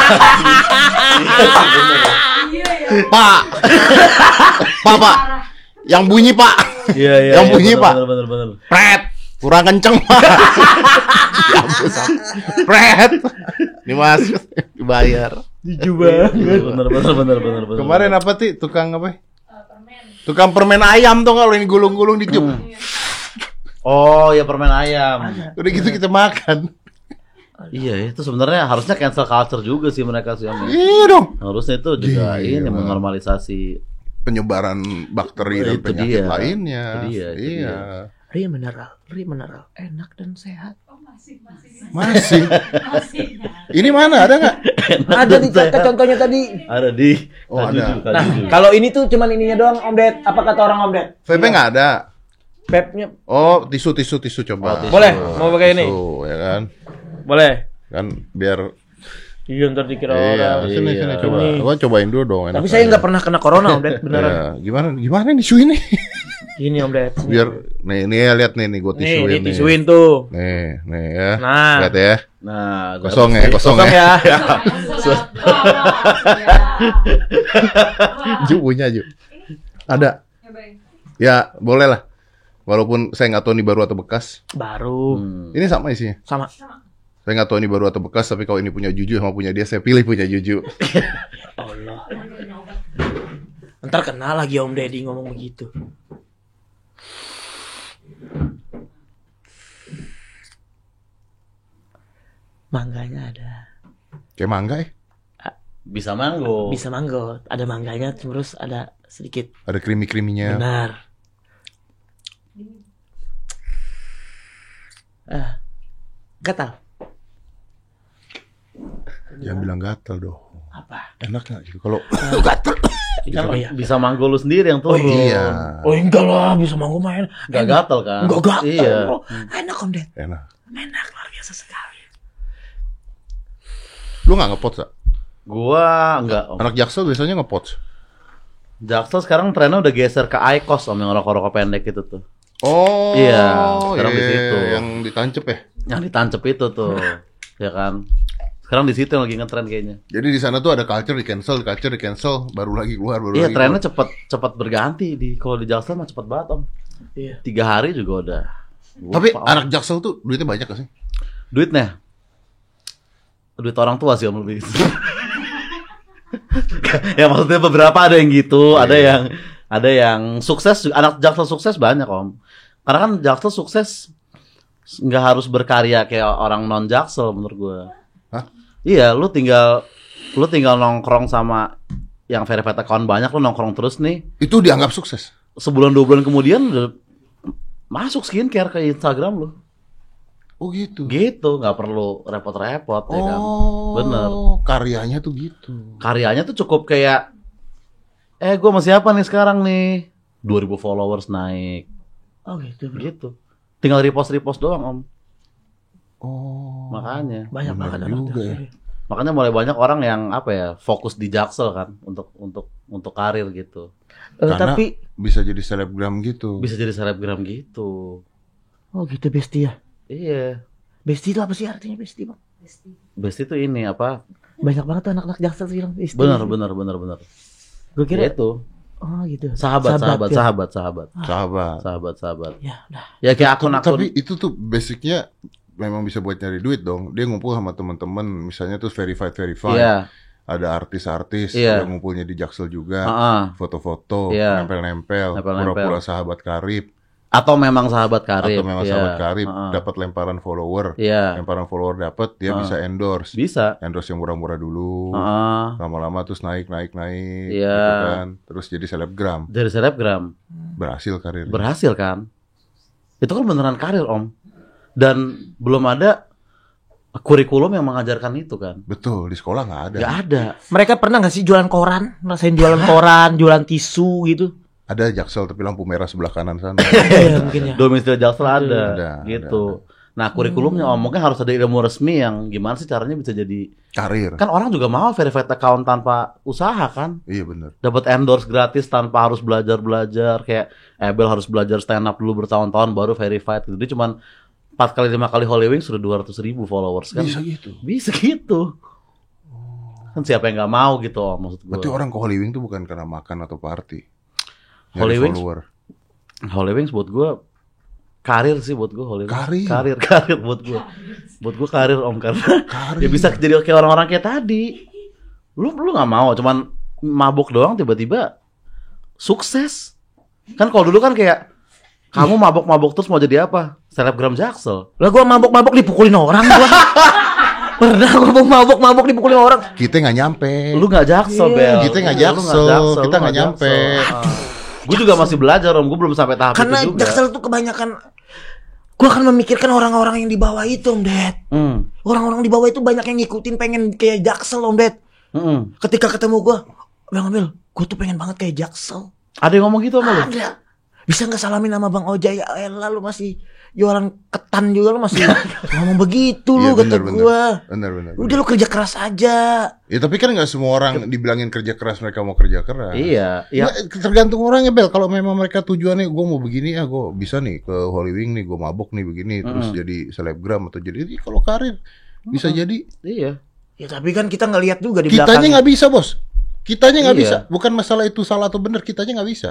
Pak, Pak, Pak, yang bunyi Pak, Iya iya. Yang iya, bunyi, bener, Pak. Bener bener bener. Pret, kurang kenceng. Ya Sam. Pret, ini mas, dibayar. Jujur banget. Bener bener bener bener bener. Kemarin apa sih tukang apa? Tukang permen ayam tuh kalau ini gulung-gulung ditiup. Oh ya permen ayam. Udah gitu kita makan. Iya itu sebenarnya harusnya cancel culture juga sih mereka sih Om. Iya dong. Harusnya itu juga Gila. ini menormalisasi Penyebaran bakteri dan Itu penyakit dia. lainnya. Itu dia, itu iya. Ri mineral, Ri mineral, enak dan sehat. Masih. Ini mana ada nggak? Ada di kata contohnya tadi. ada di Oh, ada. Nah, kalau ini tuh cuman ininya doang Om Ded. Apa kata orang Om Ded? VP nggak ada. Pepnya Oh, tisu tisu tisu coba. Oh, tisu. Boleh, mau pakai ini? Tisu, ya kan? boleh. Kan biar Iya ntar dikira iya, orang. sini Iya. sini coba. Ini. Gua cobain dulu dong. enak Tapi saya nggak pernah kena corona Om Ded, beneran. Iya, gimana gimana nih tisu ini? Ini Om Ded. biar nih nih ya lihat nih nih gua nih, tisuin nih nih. tisuin tuh. Nih, nih ya. Nah. Lihat ya. Nah, Kosong ya, kosong, Kosong ya. ya. <laughs> Ju punya Ju. Ada. Ya, boleh lah. Walaupun saya nggak tahu ini baru atau bekas. Baru. Hmm. Ini sama isinya. Sama. Saya nggak tahu ini baru atau bekas, tapi kalau ini punya Juju sama punya dia, saya pilih punya Juju. Allah. <laughs> Ntar kenal lagi Om Deddy ngomong begitu. Mangganya ada. Kayak mangga ya? Bisa manggo. Bisa manggo. Ada mangganya terus ada sedikit. Ada krimi-kriminya. Benar. Ah. Gatal. Jangan bilang gatel dong. Apa? Enak nggak gitu? Kalau gatal. Kan Oh, iya. bisa manggo lu sendiri yang Oh turun. iya, Oh enggak lah, bisa manggo main. Gak gatel kan? Enggak gatal. Iya. bro. Enak Om Ded. enak. Enak luar biasa sekali. Lu nggak ngepot, Sa? Gua enggak. Om. Anak jaksel biasanya ngepot. Jaksel sekarang trennya udah geser ke Icos om yang rokok-rokok pendek itu tuh. Oh, Iya, sekarang di iya, situ. Yang ditancep ya. Yang ditancep itu tuh. <laughs> ya kan? Sekarang di situ yang lagi ngetren kayaknya. Jadi di sana tuh ada culture di cancel, culture di cancel, baru lagi keluar, baru Iya, lagi. trennya keluar. cepet cepet berganti di kalau di Jaksel mah cepet banget om. Iya. Tiga hari juga udah. Tapi Lupa, anak jaksel tuh duitnya banyak gak sih? duitnya duit orang tua sih om lebih <laughs> ya maksudnya beberapa ada yang gitu ada Iya. yang ada yang sukses anak jaksel sukses banyak om karena kan jaksel sukses nggak harus berkarya kayak orang non jaksel menurut gue? Iya lu tinggal lu tinggal nongkrong sama yang verified account banyak lu nongkrong terus nih Itu dianggap sukses. sebulan dua bulan kemudian udah masuk skincare ke Instagram lu Oh gitu. gitu nggak perlu repot-repot ya kan Oh, Bener. Karyanya tuh gitu. karyanya tuh cukup kayak eh gue masih apa nih sekarang nih 2000 followers naik Oh gitu, bro. gitu tinggal repost repost doang om Oh. makanya Banyak banget juga ya. makanya mulai banyak orang yang apa ya fokus di jaksel kan untuk untuk untuk karir gitu Eh, Karena- tapi Bisa jadi selebgram gitu. bisa jadi selebgram gitu oh gitu Besti ya. iya Besti itu apa sih artinya Besti, Bang? best itu ini apa Banyak banget tuh anak-anak jaksel bilang Besti. benar benar benar benar Gue kira itu oh gitu. sahabat sahabat ya. sahabat sahabat Sahabat. sahabat sahabat Ya, udah. ya kayak akun akun Tapi itu tuh basicnya memang bisa buat nyari duit dong. Dia ngumpul sama teman-teman, misalnya tuh verified verified. iya Ada artis-artis Iya. yang ngumpulnya di Jaksel juga. Heeh. Foto-foto, Iya. nempel-nempel, Nempel-nempel. pura-pura sahabat karib, atau memang sahabat karib atau memang Iya. sahabat karib, Heeh. dapat lemparan follower. iya Lemparan follower dapat, dia Heeh. bisa endorse. bisa Endorse yang murah-murah dulu. Heeh. Lama-lama terus naik, naik, naik. Iya. gitu kan. Terus jadi selebgram. dari selebgram Berhasil karirnya. berhasil kan itu kan beneran karir om dan belum ada kurikulum yang mengajarkan itu kan Betul, di sekolah nggak ada. nggak ada Mereka pernah nggak sih jualan koran? Rasain jualan koran, jualan tisu gitu? Ada Jaksel tapi lampu merah sebelah kanan sana. <laughs> Iya, mungkin ya. domisili jaksel ada, Ada, gitu nah kurikulumnya om mungkin harus ada ilmu resmi yang gimana sih caranya bisa jadi Karir. kan orang juga mau verified account tanpa usaha kan Iya bener. dapat endorse gratis tanpa harus belajar belajar kayak Abel harus belajar stand up dulu bertahun-tahun baru verified gitu dia cuman empat kali lima kali Holy Wings sudah 200 ribu followers kan Bisa gitu. bisa gitu kan siapa yang nggak mau gitu om maksud gue Berarti orang ke Holy Wing tuh bukan karena makan atau party. Holy Wings? follower. Holy Wings buat gue karir sih buat gue Holy Wings Karir? karir <laughs> karir buat gue buat gue karir om karena Karir. <laughs> ya bisa jadi kayak orang-orang kayak tadi lu lu nggak mau cuman mabuk doang tiba-tiba sukses kan kalau dulu kan kayak kamu mabok-mabok terus mau jadi apa selebgram jaksel Lah gua mabok-mabok dipukulin orang gua. Pernah gua mabok-mabok dipukulin orang. Kita nggak nyampe. lu nggak jaksel Iya, bel kita nggak jaksel, kita nggak nyampe. gue juga masih belajar om gue belum sampai tahap Karena itu juga jaksel tuh kebanyakan gua akan memikirkan orang-orang yang di bawah itu, Om Ded. Hmm, Orang-orang di bawah itu banyak yang ngikutin pengen kayak jaksel, Om Ded. hmm. Ketika ketemu gua, Bang Ambil, gua tuh pengen banget kayak jaksel. ada yang ngomong gitu sama lu Ada. Bisa nggak salamin sama Bang Oja ya elah lu masih jualan ketan juga lu masih <laughs> ngomong begitu lu Iya, kata bener, bener. gua. Bener bener. Udah lu kerja keras aja. Ya tapi kan nggak semua orang dibilangin kerja keras mereka mau kerja keras. iya iya Nah, tergantung orangnya Bel. Kalau memang mereka tujuannya gue mau begini ya gue bisa nih ke Holy Wing nih gue mabok nih begini terus jadi selebgram atau jadi kalau karir bisa jadi. iya Ya tapi kan kita nggak lihat juga di Kitanya belakang. nggak bisa bos. Kitanya nggak Iya. bisa. Bukan masalah itu salah atau benar. Kitanya nggak bisa.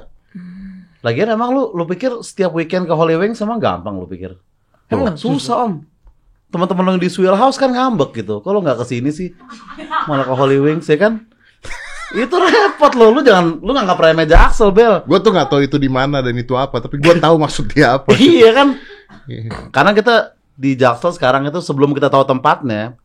Lagian emang lu lu pikir setiap weekend ke Holy Wings emang gampang lu pikir? Emang susah om. teman-teman yang di Swill House kan ngambek gitu. Kalau nggak ke sini sih, malah ke Holy Wings ya kan? itu repot loh. Lu jangan lu nggak remeh Jaksel, Bel. Gue tuh nggak tahu itu di mana dan itu apa, tapi gue tahu maksudnya apa. <laughs> iya kan? Iya. Karena kita di Jaksel sekarang itu sebelum kita tahu tempatnya,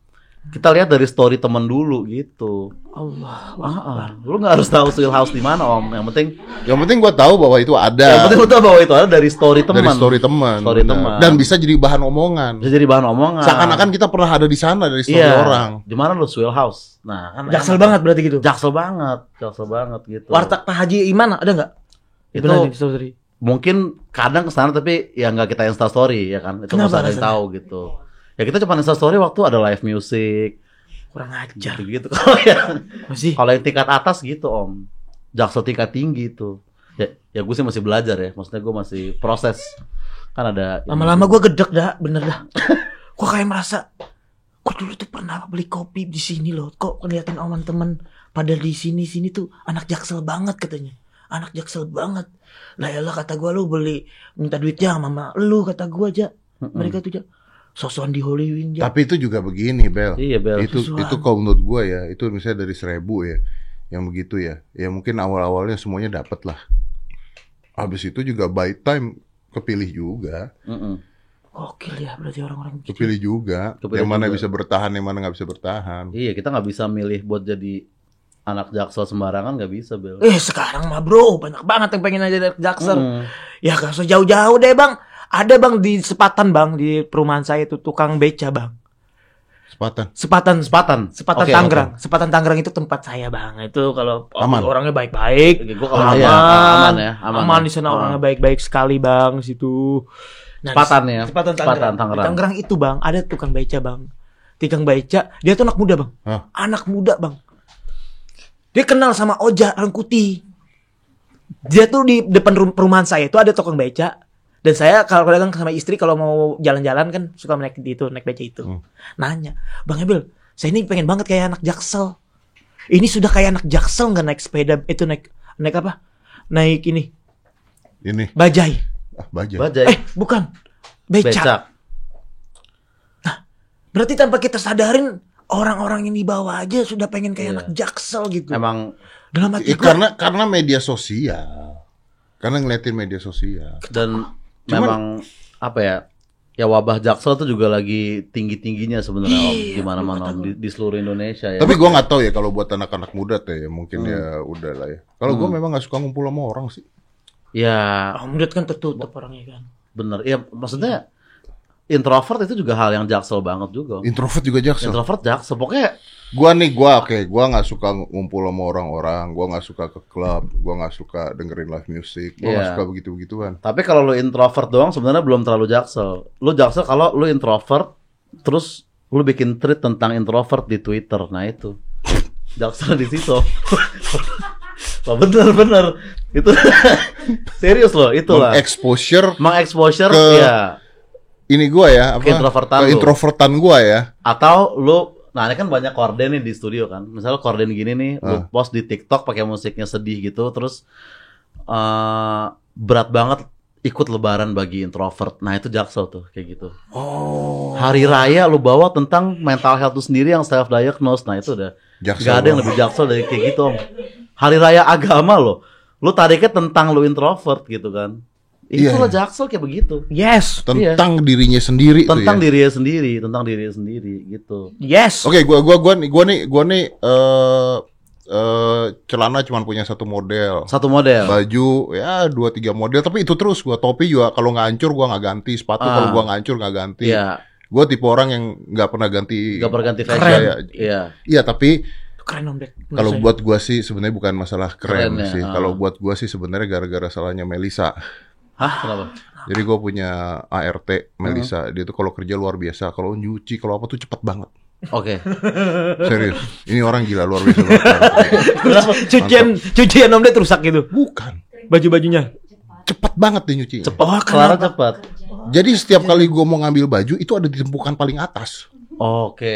kita lihat dari story temen dulu gitu. Allah. Ah, ah. Lu nggak harus tahu Swill House di mana om. Yang penting, Yang penting gue tahu bahwa itu ada yang penting lu tahu bahwa itu ada dari story teman. dari story teman, Story teman. dan bisa jadi bahan omongan. Bisa jadi bahan omongan. Seakan-akan kita pernah ada di sana dari story iya. orang. Di mana lu Swill House? Nah, kan Jaksel enak. banget berarti gitu. Jaksel banget, jaksel banget gitu. Warteg Pak Haji Iman ada nggak? Itu- mungkin kadang ke sana tapi ya nggak kita insta story ya kan. Itu nggak usah ada yang alasannya? tahu gitu. Ya kita cuma insta story waktu ada live music Kurang ajar. gitu. Kalau <laughs> yang Masih. kalau yang tingkat atas gitu om, jaksel tingkat tinggi itu. Ya, ya gue sih masih belajar ya. Maksudnya gue masih proses. Kan ada Lama-lama gue gedek dah, bener dah. <coughs> Kok kayak merasa, kok dulu tuh pernah beli kopi di sini loh. Kok ngeliatin omongan temen pada di sini sini tuh anak jaksel banget katanya. Anak jaksel banget. Lah ya kata gue lu beli minta duitnya sama mama lu kata gue aja. Mereka tuh aja sosokan di aja. Tapi itu juga begini, Bel. Iya bel. itu itu kalau menurut gue ya, itu misalnya dari seribu ya, yang begitu ya, ya mungkin awal-awalnya semuanya dapat lah. Habis itu juga by time kepilih juga, Mm-mm. Gokil ya berarti orang-orang gitu. kepilih juga. Kepilih yang mana juga. bisa bertahan, yang mana nggak bisa bertahan. Iya kita nggak bisa milih buat jadi anak jaksel sembarangan nggak bisa bel. Eh sekarang mah bro banyak banget yang pengen aja dari jaksel. Mm. Ya gak usah jauh-jauh deh bang. Ada bang di Sepatan bang di perumahan saya itu tukang beca bang. Sepatan. Sepatan Sepatan. Sepatan Oke, Tangerang. Sepatan Tangerang itu tempat saya bang. Itu kalau Aman. orangnya baik-baik. Aman, iya, aman ya, aman aman, ya. di sana Ah. orangnya baik-baik sekali bang situ. Nah, Sepatan ya. Sepatan Sepatan Tangerang. Tangerang. Di Tangerang itu bang ada tukang beca bang. Tukang beca dia tuh anak muda bang. Hah? Anak muda bang. Dia kenal sama Oja Rangkuti. Dia tuh di depan rum- perumahan saya itu ada tukang beca. Dan saya kalau kadang sama istri kalau mau jalan-jalan kan suka naik di itu naik beca itu. Hmm. Nanya, Bang Emil, saya ini pengen banget kayak anak jaksel. Ini sudah kayak anak jaksel nggak naik sepeda itu naik naik apa? Naik ini Ini, bajai. ah, bajai. Bajai. Eh bukan beca. Becak. Berarti tanpa kita sadarin orang-orang yang di bawah aja sudah pengen kayak Iya. anak jaksel gitu. Emang Dalam hati gua, karena karena media sosial. Karena ngeliatin media sosial. dan Cuman- memang apa ya? Ya wabah jaksel tuh juga lagi tinggi tingginya sebenarnya om Iya, di mana mana di, di seluruh Indonesia ya. Tapi gua nggak tahu ya kalau buat anak-anak muda tuh ya mungkin Hmm. ya udah lah ya. Kalau gua memang nggak suka ngumpul sama orang sih. ya Oh, menurut kan tertutup orangnya kan. bener. Ya maksudnya introvert itu juga hal yang jaksel banget juga. Om. Introvert juga jaksel. Introvert jaksel pokoknya Gua nih gua oke, gua nggak suka ngumpul sama orang-orang, gua nggak suka ke klub, gua nggak suka dengerin live music, gua nggak Iya. suka begitu-begituan. Tapi kalau lu introvert doang sebenarnya belum terlalu jaksel. Lu jaksel kalau lu introvert terus lu bikin tweet tentang introvert di Twitter. Nah itu. Jaksel di situ. <laughs> Wah, bener bener. Itu <laughs> serius loh, itulah. Exposure Mengexposure Ke- ya ini gua ya apa? Ke lu. introvertan gua ya. atau lu nah ini kan banyak korden nih di studio kan. Misalnya korden gini nih, lu Ah. post di TikTok pakai musiknya sedih gitu terus eh berat banget ikut lebaran bagi introvert. Nah, itu jaksel tuh kayak gitu. Oh. Hari raya lu bawa tentang mental health lu sendiri yang self diagnose. Nah, itu udah Jaksel Gak ada yang lebih jaksel dari kayak gitu, Om. Hari raya agama lo. Lu tariknya tentang lu introvert gitu kan. Iya, Itulah iya. jaksel kayak begitu. Yes. Tentang dirinya sendiri Tentang tuh ya. dirinya sendiri, tentang dirinya sendiri gitu. Yes. Oke, gua gua gua nih gua nih gua nih eh eh celana cuma punya satu model. Satu model. Baju ya dua tiga model tapi itu terus gua topi juga kalau nggak hancur gua nggak ganti sepatu Ah. kalau gua nggak hancur nggak ganti. Iya, Gua tipe orang yang nggak pernah ganti. gak berganti fashion. Gaya. Iya. Iya tapi Keren om Dek. Kalau buat gua sih sebenarnya bukan masalah keren, Keren ya, sih. ah. Kalau buat gua sih sebenarnya gara-gara salahnya Melisa. Hah, kenapa? Jadi gue punya ART Hmm. Melisa. Dia tuh kalau kerja luar biasa. Kalau nyuci, kalau apa tuh cepet banget. Oke. <laughs> Serius. Ini orang gila luar biasa. banget. cucian cucian om Dek rusak gitu. Bukan. Baju-bajunya. Cepet banget dia nyuci. Cepat, Oh, kelar kenapa? cepat. Jadi setiap kali gue mau ngambil baju itu ada di tumpukan paling atas. Oke,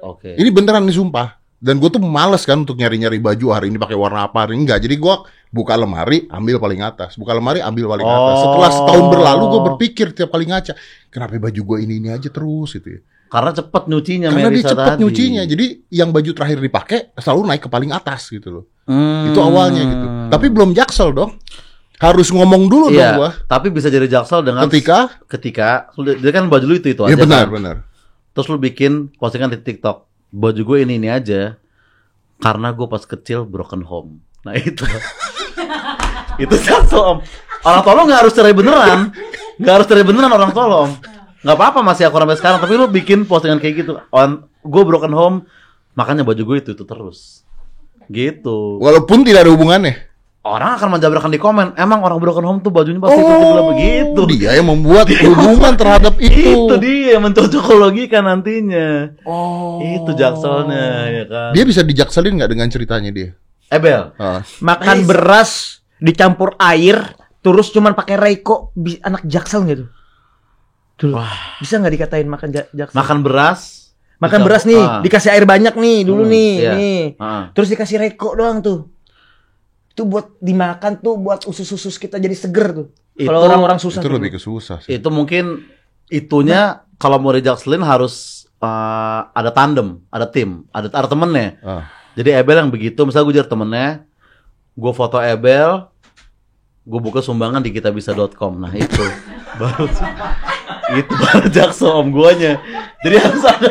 oke. Ini beneran nih sumpah. Dan gue tuh males kan untuk nyari-nyari baju hari ini pakai warna apa hari ini enggak. Jadi gue buka lemari ambil paling atas, buka lemari ambil paling atas. Oh. Setelah setahun berlalu gue berpikir tiap kali ngaca, kenapa baju gue ini ini aja terus gitu ya. Karena cepet nyucinya Karena dia cepet tadi. nyucinya. Jadi yang baju terakhir dipakai selalu naik ke paling atas gitu loh. Hmm. Itu awalnya gitu. Tapi belum jaksel dong. Harus ngomong dulu dong iya, gua. tapi bisa jadi jaksel dengan Ketika ketika dia kan baju lu itu itu Ya aja benar, kan. benar. Terus lu bikin postingan di TikTok. Baju gue ini ini aja. Karena gue pas kecil broken home. Nah itu. <laughs> itu jaksel om. Orang tolong nggak harus cerai beneran. Nggak harus cerai beneran orang tolong. Nggak apa-apa masih aku sampai sekarang. Tapi lu bikin postingan kayak gitu. On, gue broken home. Makanya baju gue itu itu terus. Gitu. Walaupun tidak ada hubungannya. Orang akan menjabarkan di komen. Emang orang broken home tuh bajunya pasti itu begitu. Dia yang membuat hubungan terhadap <laughs> itu. Itu dia yang mencocokologikan nantinya. Oh. Itu jakselnya ya kan. Dia bisa dijakselin nggak dengan ceritanya dia? Ebel. Ah. Makan beras dicampur air terus cuman pakai Reiko anak jaksel gitu. Dulu. Bisa nggak dikatain makan ja- jaksel? Makan beras. Makan dicampur- beras nih, ah. dikasih air banyak nih dulu Hmm, nih, iya. nih. Ah. Terus dikasih Reiko doang tuh. Itu buat dimakan tuh buat usus-usus kita jadi seger tuh. Kalau orang-orang susah Itu lebih ke susah sih. Itu mungkin itunya kalau mau dijakselin harus eh, ada tandem, ada tim, ada ada temennya. Ah. Jadi Ebel yang begitu, misalnya gue jadi temennya, gue foto Ebel, gue buka sumbangan di kitabisa.com. Nah itu <laughs> baru itu baru <laughs> jaksel om guanya. Jadi harus ada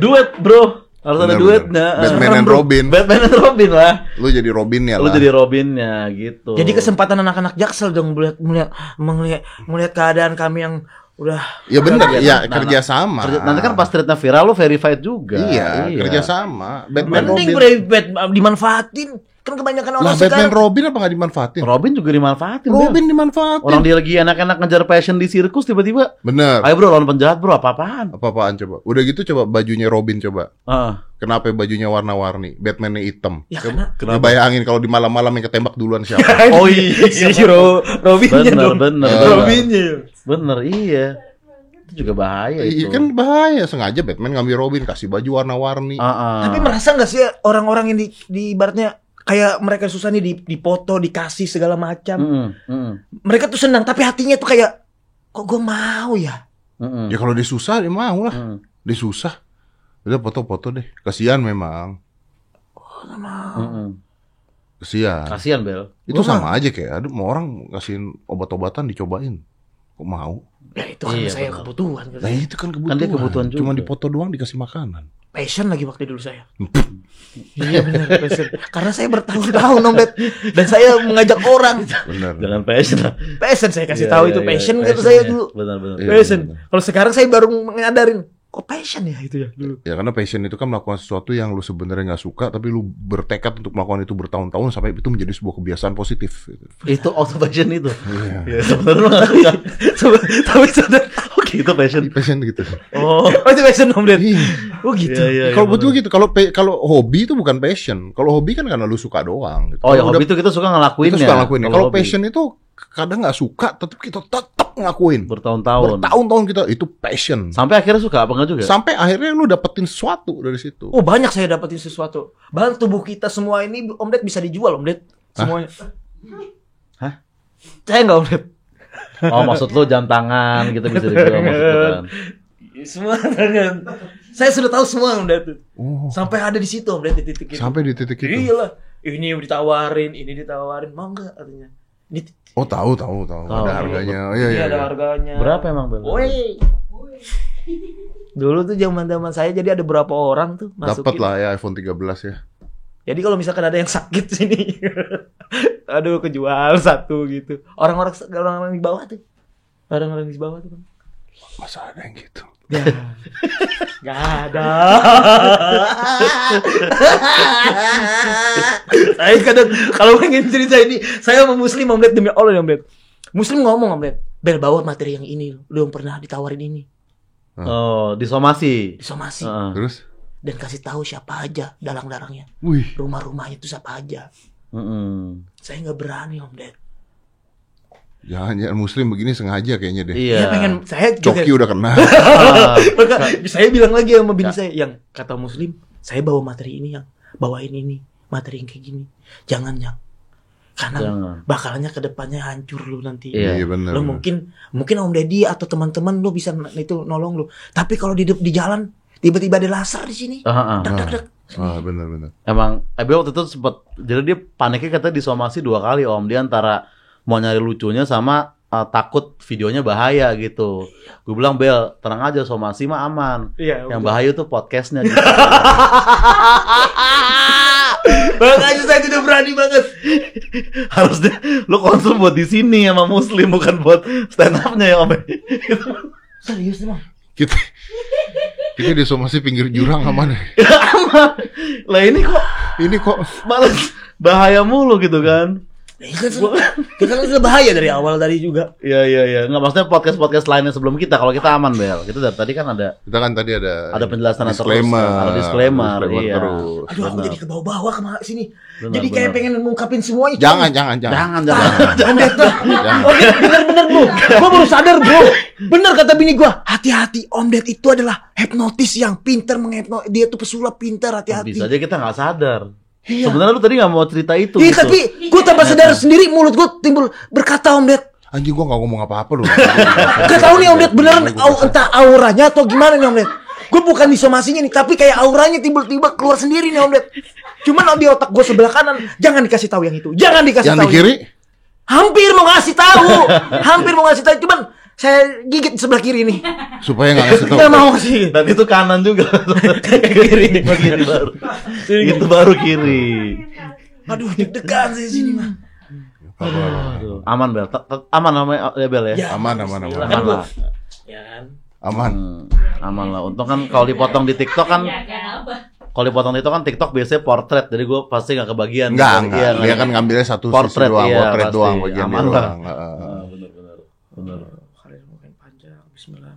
duet bro, harus ada Benar, duetnya. benar. Batman and Robin. Batman and Robin lah. Lu jadi Robin ya Lu lah. jadi Robinnya gitu. Jadi kesempatan anak-anak jaksel dong melihat melihat melihat, melihat keadaan kami yang udah Ya benar, Nah, ya nah, kerja sama. Kerja- nanti kan pas tweetnya viral lu verified juga. Iya, kerja sama. Batman mending Robin. Dimanfaatin. Kan kebanyakan orang Lah Batman sekarang Robin apa nggak dimanfaatin? Robin juga dimanfaatin. Robin dimanfaatin. Orang dia lagi enak-enak ngejar passion di sirkus tiba-tiba. Bener. Ayo bro lawan penjahat bro apa-apaan. Apa-apaan coba? Udah gitu coba bajunya Robin coba. Ah. Kenapa bajunya warna-warni? Batman-nya hitam. Ya, coba, karena- coba bayangin kalau di malam-malam yang ketembak duluan siapa? <laughs> Oh iya. si Ro Robinnya bener, dong. bener, bener. Robinnya. Bener, iya. Itu juga bahaya itu. Iya kan bahaya sengaja Batman ngambil Robin kasih baju warna-warni. Ah, ah. Tapi merasa nggak sih orang-orang yang di, di ibaratnya kayak mereka susah nih di dipoto, dikasih segala macam. Mm-mm, mm-mm, Mereka tuh senang, tapi hatinya tuh kayak kok gue mau ya. mm-mm, Ya kalau dia susah dia mau lah. mm. Dia susah. Udah foto-foto deh. Kasihan memang. Mm-mm. Kasihan. Kasihan Bel. Itu Gua sama aja kayak aduh mau orang kasihin obat-obatan dicobain. Kok mau? Ya itu kan Iya, saya kebutuhan. Nah itu kan kebutuhan. Kan dia kebutuhan Cuma dipoto doang dikasih makanan. Passion lagi waktu dulu saya. <laughs> iya benar passion. Karena saya bertahun-tahun Om Bet. Dan saya mengajak orang. Bener. Jangan passion. Passion saya kasih Iya, tahu iya, itu iya. passion gitu Passion, saya iya. dulu. Benar, benar. Iya, Passion. benar. Kalau sekarang saya baru menyadarin kok passion ya itu ya dulu. Ya karena passion itu kan melakukan sesuatu yang lu sebenarnya nggak suka tapi lu bertekad untuk melakukan itu bertahun-tahun sampai itu menjadi sebuah kebiasaan positif. gitu. Itu auto passion itu. Iya. Ya sebenarnya nggak suka. Tapi sudah oke itu passion. Passion gitu. Oh. Oh itu passion Om Bet. Iya. Oh gitu. Iya, iya, kalau iya, betul benar. gitu, kalau pe- kalau hobi itu bukan passion. Kalau hobi kan karena lu suka doang. Gitu. Oh ya Kalau hobi itu kita suka ngelakuin kita ya. suka ngelakuin. Kalau hobi. passion itu kadang nggak suka, tetap kita tetap ngelakuin. bertahun-tahun. Bertahun-tahun kita itu passion. Sampai akhirnya suka apa enggak juga? Sampai akhirnya lu dapetin sesuatu dari situ. Oh banyak saya dapetin sesuatu. Bahkan tubuh kita semua ini Om Det bisa dijual Om Det. Semuanya. Hah? Saya nggak Om Det. Oh maksud lu jam tangan gitu bisa dijual maksud lu kan. Semua tangan. Saya sudah tahu semua Om Det. Oh, Sampai ada di situ Om Det di titik itu. sampai di titik itu. Iya lah. Ini ditawarin, ini ditawarin, mau nggak artinya? Ini Oh tahu tahu tahu. Tahu. Ada harganya. Oh, iya ini iya. ada iya. harganya. Berapa emang Bel? Woi. Dulu tuh zaman-zaman saya jadi ada berapa orang tuh Dapat masukin. lah ya iPhone 13 ya. Jadi kalau misalkan ada yang sakit <laughs> sini, aduh kejual satu gitu. Orang-orang orang-orang di bawah tuh, orang-orang di bawah tuh. Bang. Masa ada yang gitu? Ya. Gak ada. saya kadang kalau pengen cerita ini, saya sama Muslim Om Ded, demi Allah Om Ded. Muslim ngomong Om Ded, Bel bawa materi yang ini, lu yang pernah ditawarin ini, Oh, disomasi. disomasi Heeh. Terus? dan kasih tahu siapa aja dalang-dalangnya, Wih. rumah-rumahnya itu siapa aja. Heeh. Saya nggak berani Om Ded. Jangan jangan muslim begini sengaja kayaknya deh. Iya. Saya pengen saya juga Coki udah kena. Ah, <laughs> <laughs> Maka saya bilang lagi sama bini saya yang kata muslim, saya bawa materi ini yang bawain ini, materi yang kayak gini. Jangan yang Karena Jangan. bakalannya ke depannya hancur lu nanti. Iya. Iya benar. Lo mungkin mungkin Om Deddy atau teman-teman lu bisa itu nolong lu. Tapi kalau di di jalan tiba-tiba ada laser di sini. Ah, ah. Dak dak dak. Ah, benar benar. Emang Ebe waktu itu sempet jadi dia paniknya katanya disomasi dua kali om dia antara mau nyari lucunya sama uh, takut videonya bahaya gitu. Gue bilang Bel tenang aja somasi mah aman. Iya. Yang bahaya tuh podcastnya <laughs> gitu. Makanya saya tidak berani banget. Harusnya lu konsum buat di sini sama muslim bukan buat stand up-nya ya om. Serius emang. Kita kita disomasi pinggir jurang <laughs> aman. aman. Lah ini kok Ini kok malah bahaya mulu gitu kan. Iya kan, kita kan sudah bahaya dari awal tadi juga. Iya iya iya. Nggak maksudnya podcast podcast lainnya sebelum kita. Kalau kita aman Bel. Kita dari tadi kan ada kita kan tadi ada Ada penjelasan terus, disclaimer, ada disclaimer, iya. terus. Aduh, aku jadi ke bawah-bawah ke mana sini. Benar, jadi kayak benar. pengen ngungkapin semuanya. Jangan jangan jangan. jangan jangan. Om Ded, Jangan. Om Ded, bener-bener bro. Gue baru sadar bro. Bener kata bini gue. Hati-hati, Om Ded itu adalah hipnotis yang pinter menghipnotis. Dia tuh pesulap pinter, hati-hati. Bisa aja kita nggak sadar. Iya. Sebenarnya lu tadi nggak mau cerita itu. Iya, gitu. tapi gue tambah sadar sendiri mulut gue timbul berkata Om Ded. Anjing gua gak ngomong apa-apa lu. Gak tahu nih Om Ded beneran au, entah auranya atau gimana nih Om Ded. Gue bukan disomasinya nih, tapi kayak auranya tiba-tiba keluar sendiri nih Om Ded. Cuman di otak gue sebelah kanan, jangan dikasih tahu yang itu. Jangan dikasih Yang tahu. di kiri? Hampir mau ngasih tahu. Hampir mau ngasih tahu, cuman saya gigit sebelah kiri nih. <laughs> Supaya nggak ngasih tahu. Gak mau sih. Dan itu kanan juga. <laughs> kiri, kiri baru. itu baru kiri. Aduh, deg-degan saya sini mah. Aduh, aman Bel. T- t- Aman namanya ya Bel ya. Ya. Aman aman aman. Aman lah. Ya kan? Aman. Hmm, aman lah. Untung kan kalau dipotong di TikTok kan Ya, kalau dipotong di TikTok kan TikTok biasanya portrait. Jadi gue pasti nggak kebagian. Enggak, Iya, enggak. Dia kan ngambilnya satu Portrait, sisi doang, iya, portrait pasti. doang, bagian Aman dia lah. doang. Heeh. benar benar. Benar. Karir makin panjang. Bismillah.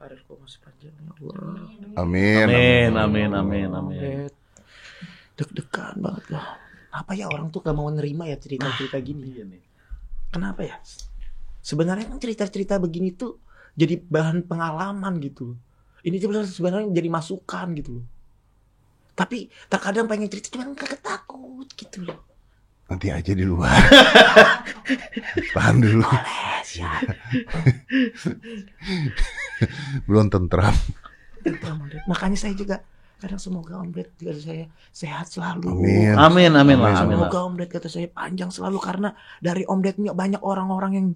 Karirku masih panjang. Ya Allah. Amin. Amin, amin, amin, amin. Deg-degan banget lah. Apa ya orang tuh gak mau nerima ya cerita-cerita gini? Kenapa ya? Sebenarnya kan cerita-cerita begini tuh jadi bahan pengalaman gitu. Ini sebenarnya sebenarnya jadi masukan gitu loh. Tapi terkadang pengen cerita cuman kagak takut gitu loh. Nanti aja di luar. <laughs> Tahan dulu. Siap. <laughs> Belum tentram. Tentram. Makanya saya juga kadang semoga Om Ded juga saya sehat selalu. Amin. Amin, amin Amin. Semoga Om Ded kata saya panjang selalu karena dari Om Ded ini banyak orang-orang yang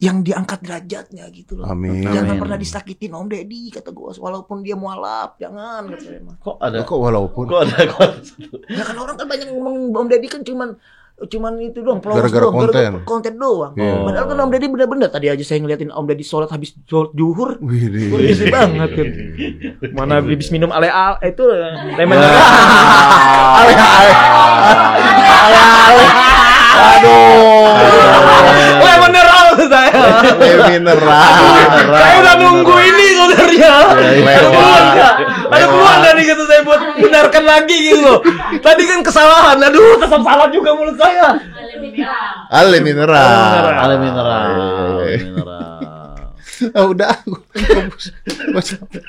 yang diangkat derajatnya gitu loh. Amin. Jangan Amin. pernah disakitin Om Deddy kata gua walaupun dia mualaf jangan kata saya mah. Kok ada Kok walaupun kok ada kok ada Ya kan orang kan banyak ngomong Om Deddy kan cuman cuman itu doang Gara-gara doang, konten. gara-gara konten doang. Iya. Padahal kan Om Deddy bener-bener tadi aja saya ngeliatin Om Deddy sholat habis sholat zuhur Wih, Berisi banget kan. Mana habis minum ale ale itu lemon Ale ale. <laughs> Ale ale. Aduh. lemon mineral saya. mineral. Saya udah nunggu ini sebenarnya. iya. Ada peluang? Ada peluang nggak nih kata saya buat benarkan lagi gitu loh. Tadi kan kesalahan. Aduh, tetap salah juga mulut saya. Ale mineral. Ale mineral. Ale mineral. Eh. Mineral. Ah, udah. Gua capek.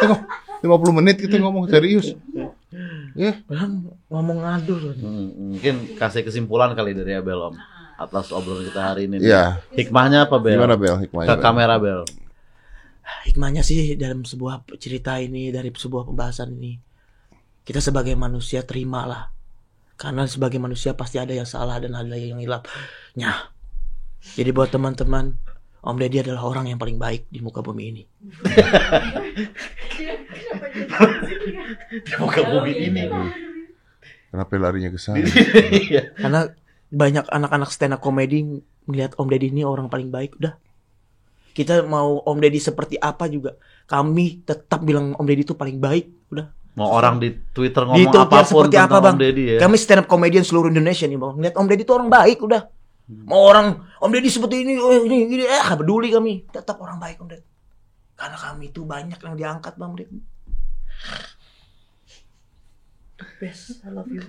Tengok, 50 menit kita ngomong serius. Ya, Bang, ngomong ngadu. Hmm, Mungkin kasih kesimpulan kali dari Abel Om atas obrolan kita hari ini. Iya. Hikmahnya apa Bel? Gimana Bel hikmahnya? Ke Bel? kamera Bel. Hikmahnya sih dalam sebuah cerita ini, dari sebuah pembahasan ini. Kita sebagai manusia terimalah. Karena sebagai manusia pasti ada yang salah dan ada yang hilapnya. Jadi buat teman-teman, Om Deddy adalah orang yang paling baik di muka bumi ini. Di muka bumi ini. Kenapa larinya ke sana? Iya. Karena banyak anak-anak stand up comedy melihat Om Deddy ini orang paling baik. Udah. Kita mau Om Deddy seperti apa juga. Kami tetap bilang Om Deddy itu paling baik. Udah. Mau orang di Twitter ngomong apa pun seperti tentang apa bang? Om Deddy ya. Kami stand up comedian seluruh Indonesia nih bang. Lihat Om Deddy itu orang baik udah. Mau orang Om Deddy seperti ini, oh, ini, ini, eh peduli kami. Tetap orang baik Om Deddy. Karena kami itu banyak yang diangkat bang Deddy. The best, I love you.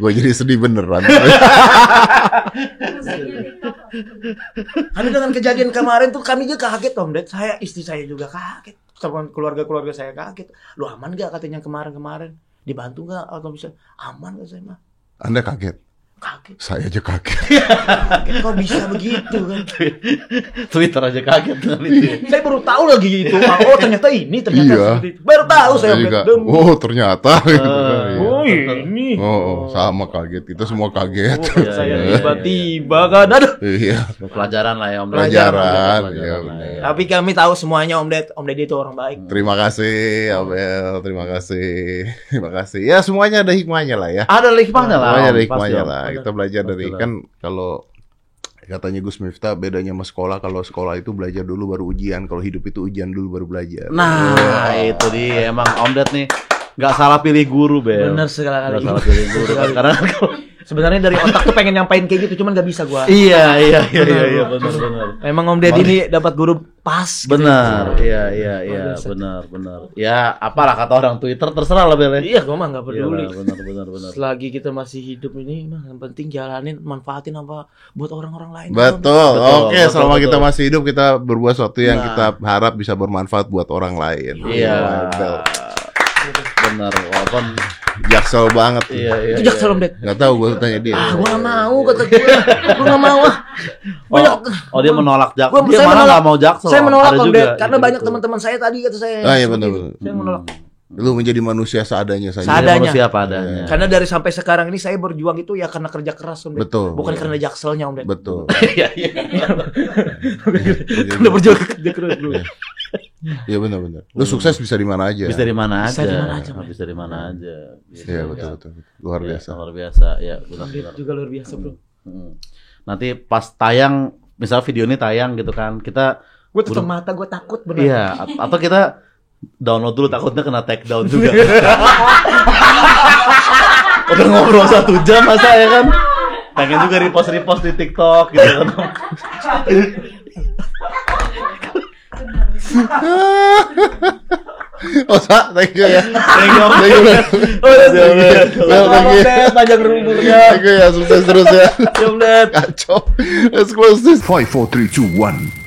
Gue jadi sedih beneran. <laughs> Karena dengan kejadian kemarin tuh kami juga kaget Om Ded. Saya istri saya juga kaget. Sama keluarga-keluarga saya kaget. Lu aman gak katanya kemarin-kemarin? dibantu nggak atau bisa aman nggak saya mah Anda kaget. kaget Saya aja kaget. <laughs> kaget kok bisa begitu kan Twitter aja kaget dengan itu. ya. saya baru tahu lagi itu oh ternyata ini ternyata Iya. seperti itu baru tahu saya Saya juga. Oh ternyata. Ah, <laughs> iya. Oh ini Oh, oh, sama kaget. Kita semua kaget. Oh, Iya, saya iya, <laughs> tiba-tiba kan aduh Iya. Pelajaran lah ya Om. Pelajaran, Pelajaran iya, lah benar. ya. tapi kami tahu semuanya Om Ded Om Deddy itu orang baik Terima kasih, Abel. Terima kasih. Terima kasih. Ya semuanya ada hikmahnya lah ya. Ada hikmahnya lah. Semuanya ada hikmahnya lah. Ada. Kita belajar Pasti dari kan kalau katanya Gus Miftah bedanya sama sekolah kalau sekolah itu belajar dulu baru ujian kalau hidup itu ujian dulu baru belajar Nah, itu dia emang Om Ded nih nggak salah pilih guru, Bel. benar sekali Nggak salah pilih guru. Karena sebenarnya dari otak tuh pengen nyampain kayak gitu cuman nggak bisa gua iya, iya, iya, iya, iya, benar, benar. Emang Om Deddy ini dapat guru pas gitu. Benar, iya, iya, iya, Luar biasa. benar, benar. Ya, apalah kata orang Twitter terserah lah, Bel. ya. Iya, gua mah nggak peduli. Benar, benar, benar. Selagi kita masih hidup ini, mah yang penting jalanin, manfaatin apa buat orang-orang lain. betul, Betul, oke betul, selama betul. kita masih hidup kita berbuat sesuatu yang Nah. kita harap bisa bermanfaat buat orang lain Iya. Benar, walaupun jaksel banget iya, iya. Itu jaksel Om Ded. nggak tahu gue tanya dia Ah, gua nggak mau kata gua. Gua nggak mau ah. Banyak. Oh, oh, dia menolak jaksel. Gua- Dia saya malah menolak- nggak mau jaksel. Saya menolak Ded karena gitu. banyak teman-teman saya tadi kata saya. Ah, iya, benar, benar. Saya menolak. Lu menjadi manusia seadanya saja Seadanya. Manusia apa adanya. Karena dari sampai sekarang ini saya berjuang itu ya karena kerja keras Om. Betul. <laughs> Bukan Iya. karena jakselnya Om betul Iya, iya. Udah berjuang kerja keras bro. Iya benar-benar. Lu sukses bisa di mana aja. Bisa di mana Bisa aja. di mana aja. Bisa di mana aja. Iya betul betul. Luar Iya, biasa. Luar biasa. Ya, benar benar. juga luar biasa bro. Hmm. Nanti pas tayang, misal video ini tayang gitu kan, kita Gue tutup mata, gue takut benar. iya at- atau kita download dulu takutnya kena take down juga. <laughs> Udah ngobrol satu jam masa ya kan? Pengen juga repost repost di TikTok gitu kan. <laughs> Oh, Sa, thank you ya. Thank you. Thank you. Oh, iya, Thank you, Selamat thank you. Panjang umurnya. Thank you ya, sukses terus ya. Ya Ded. Kacau. Let's close this. Five, four, three, two, one.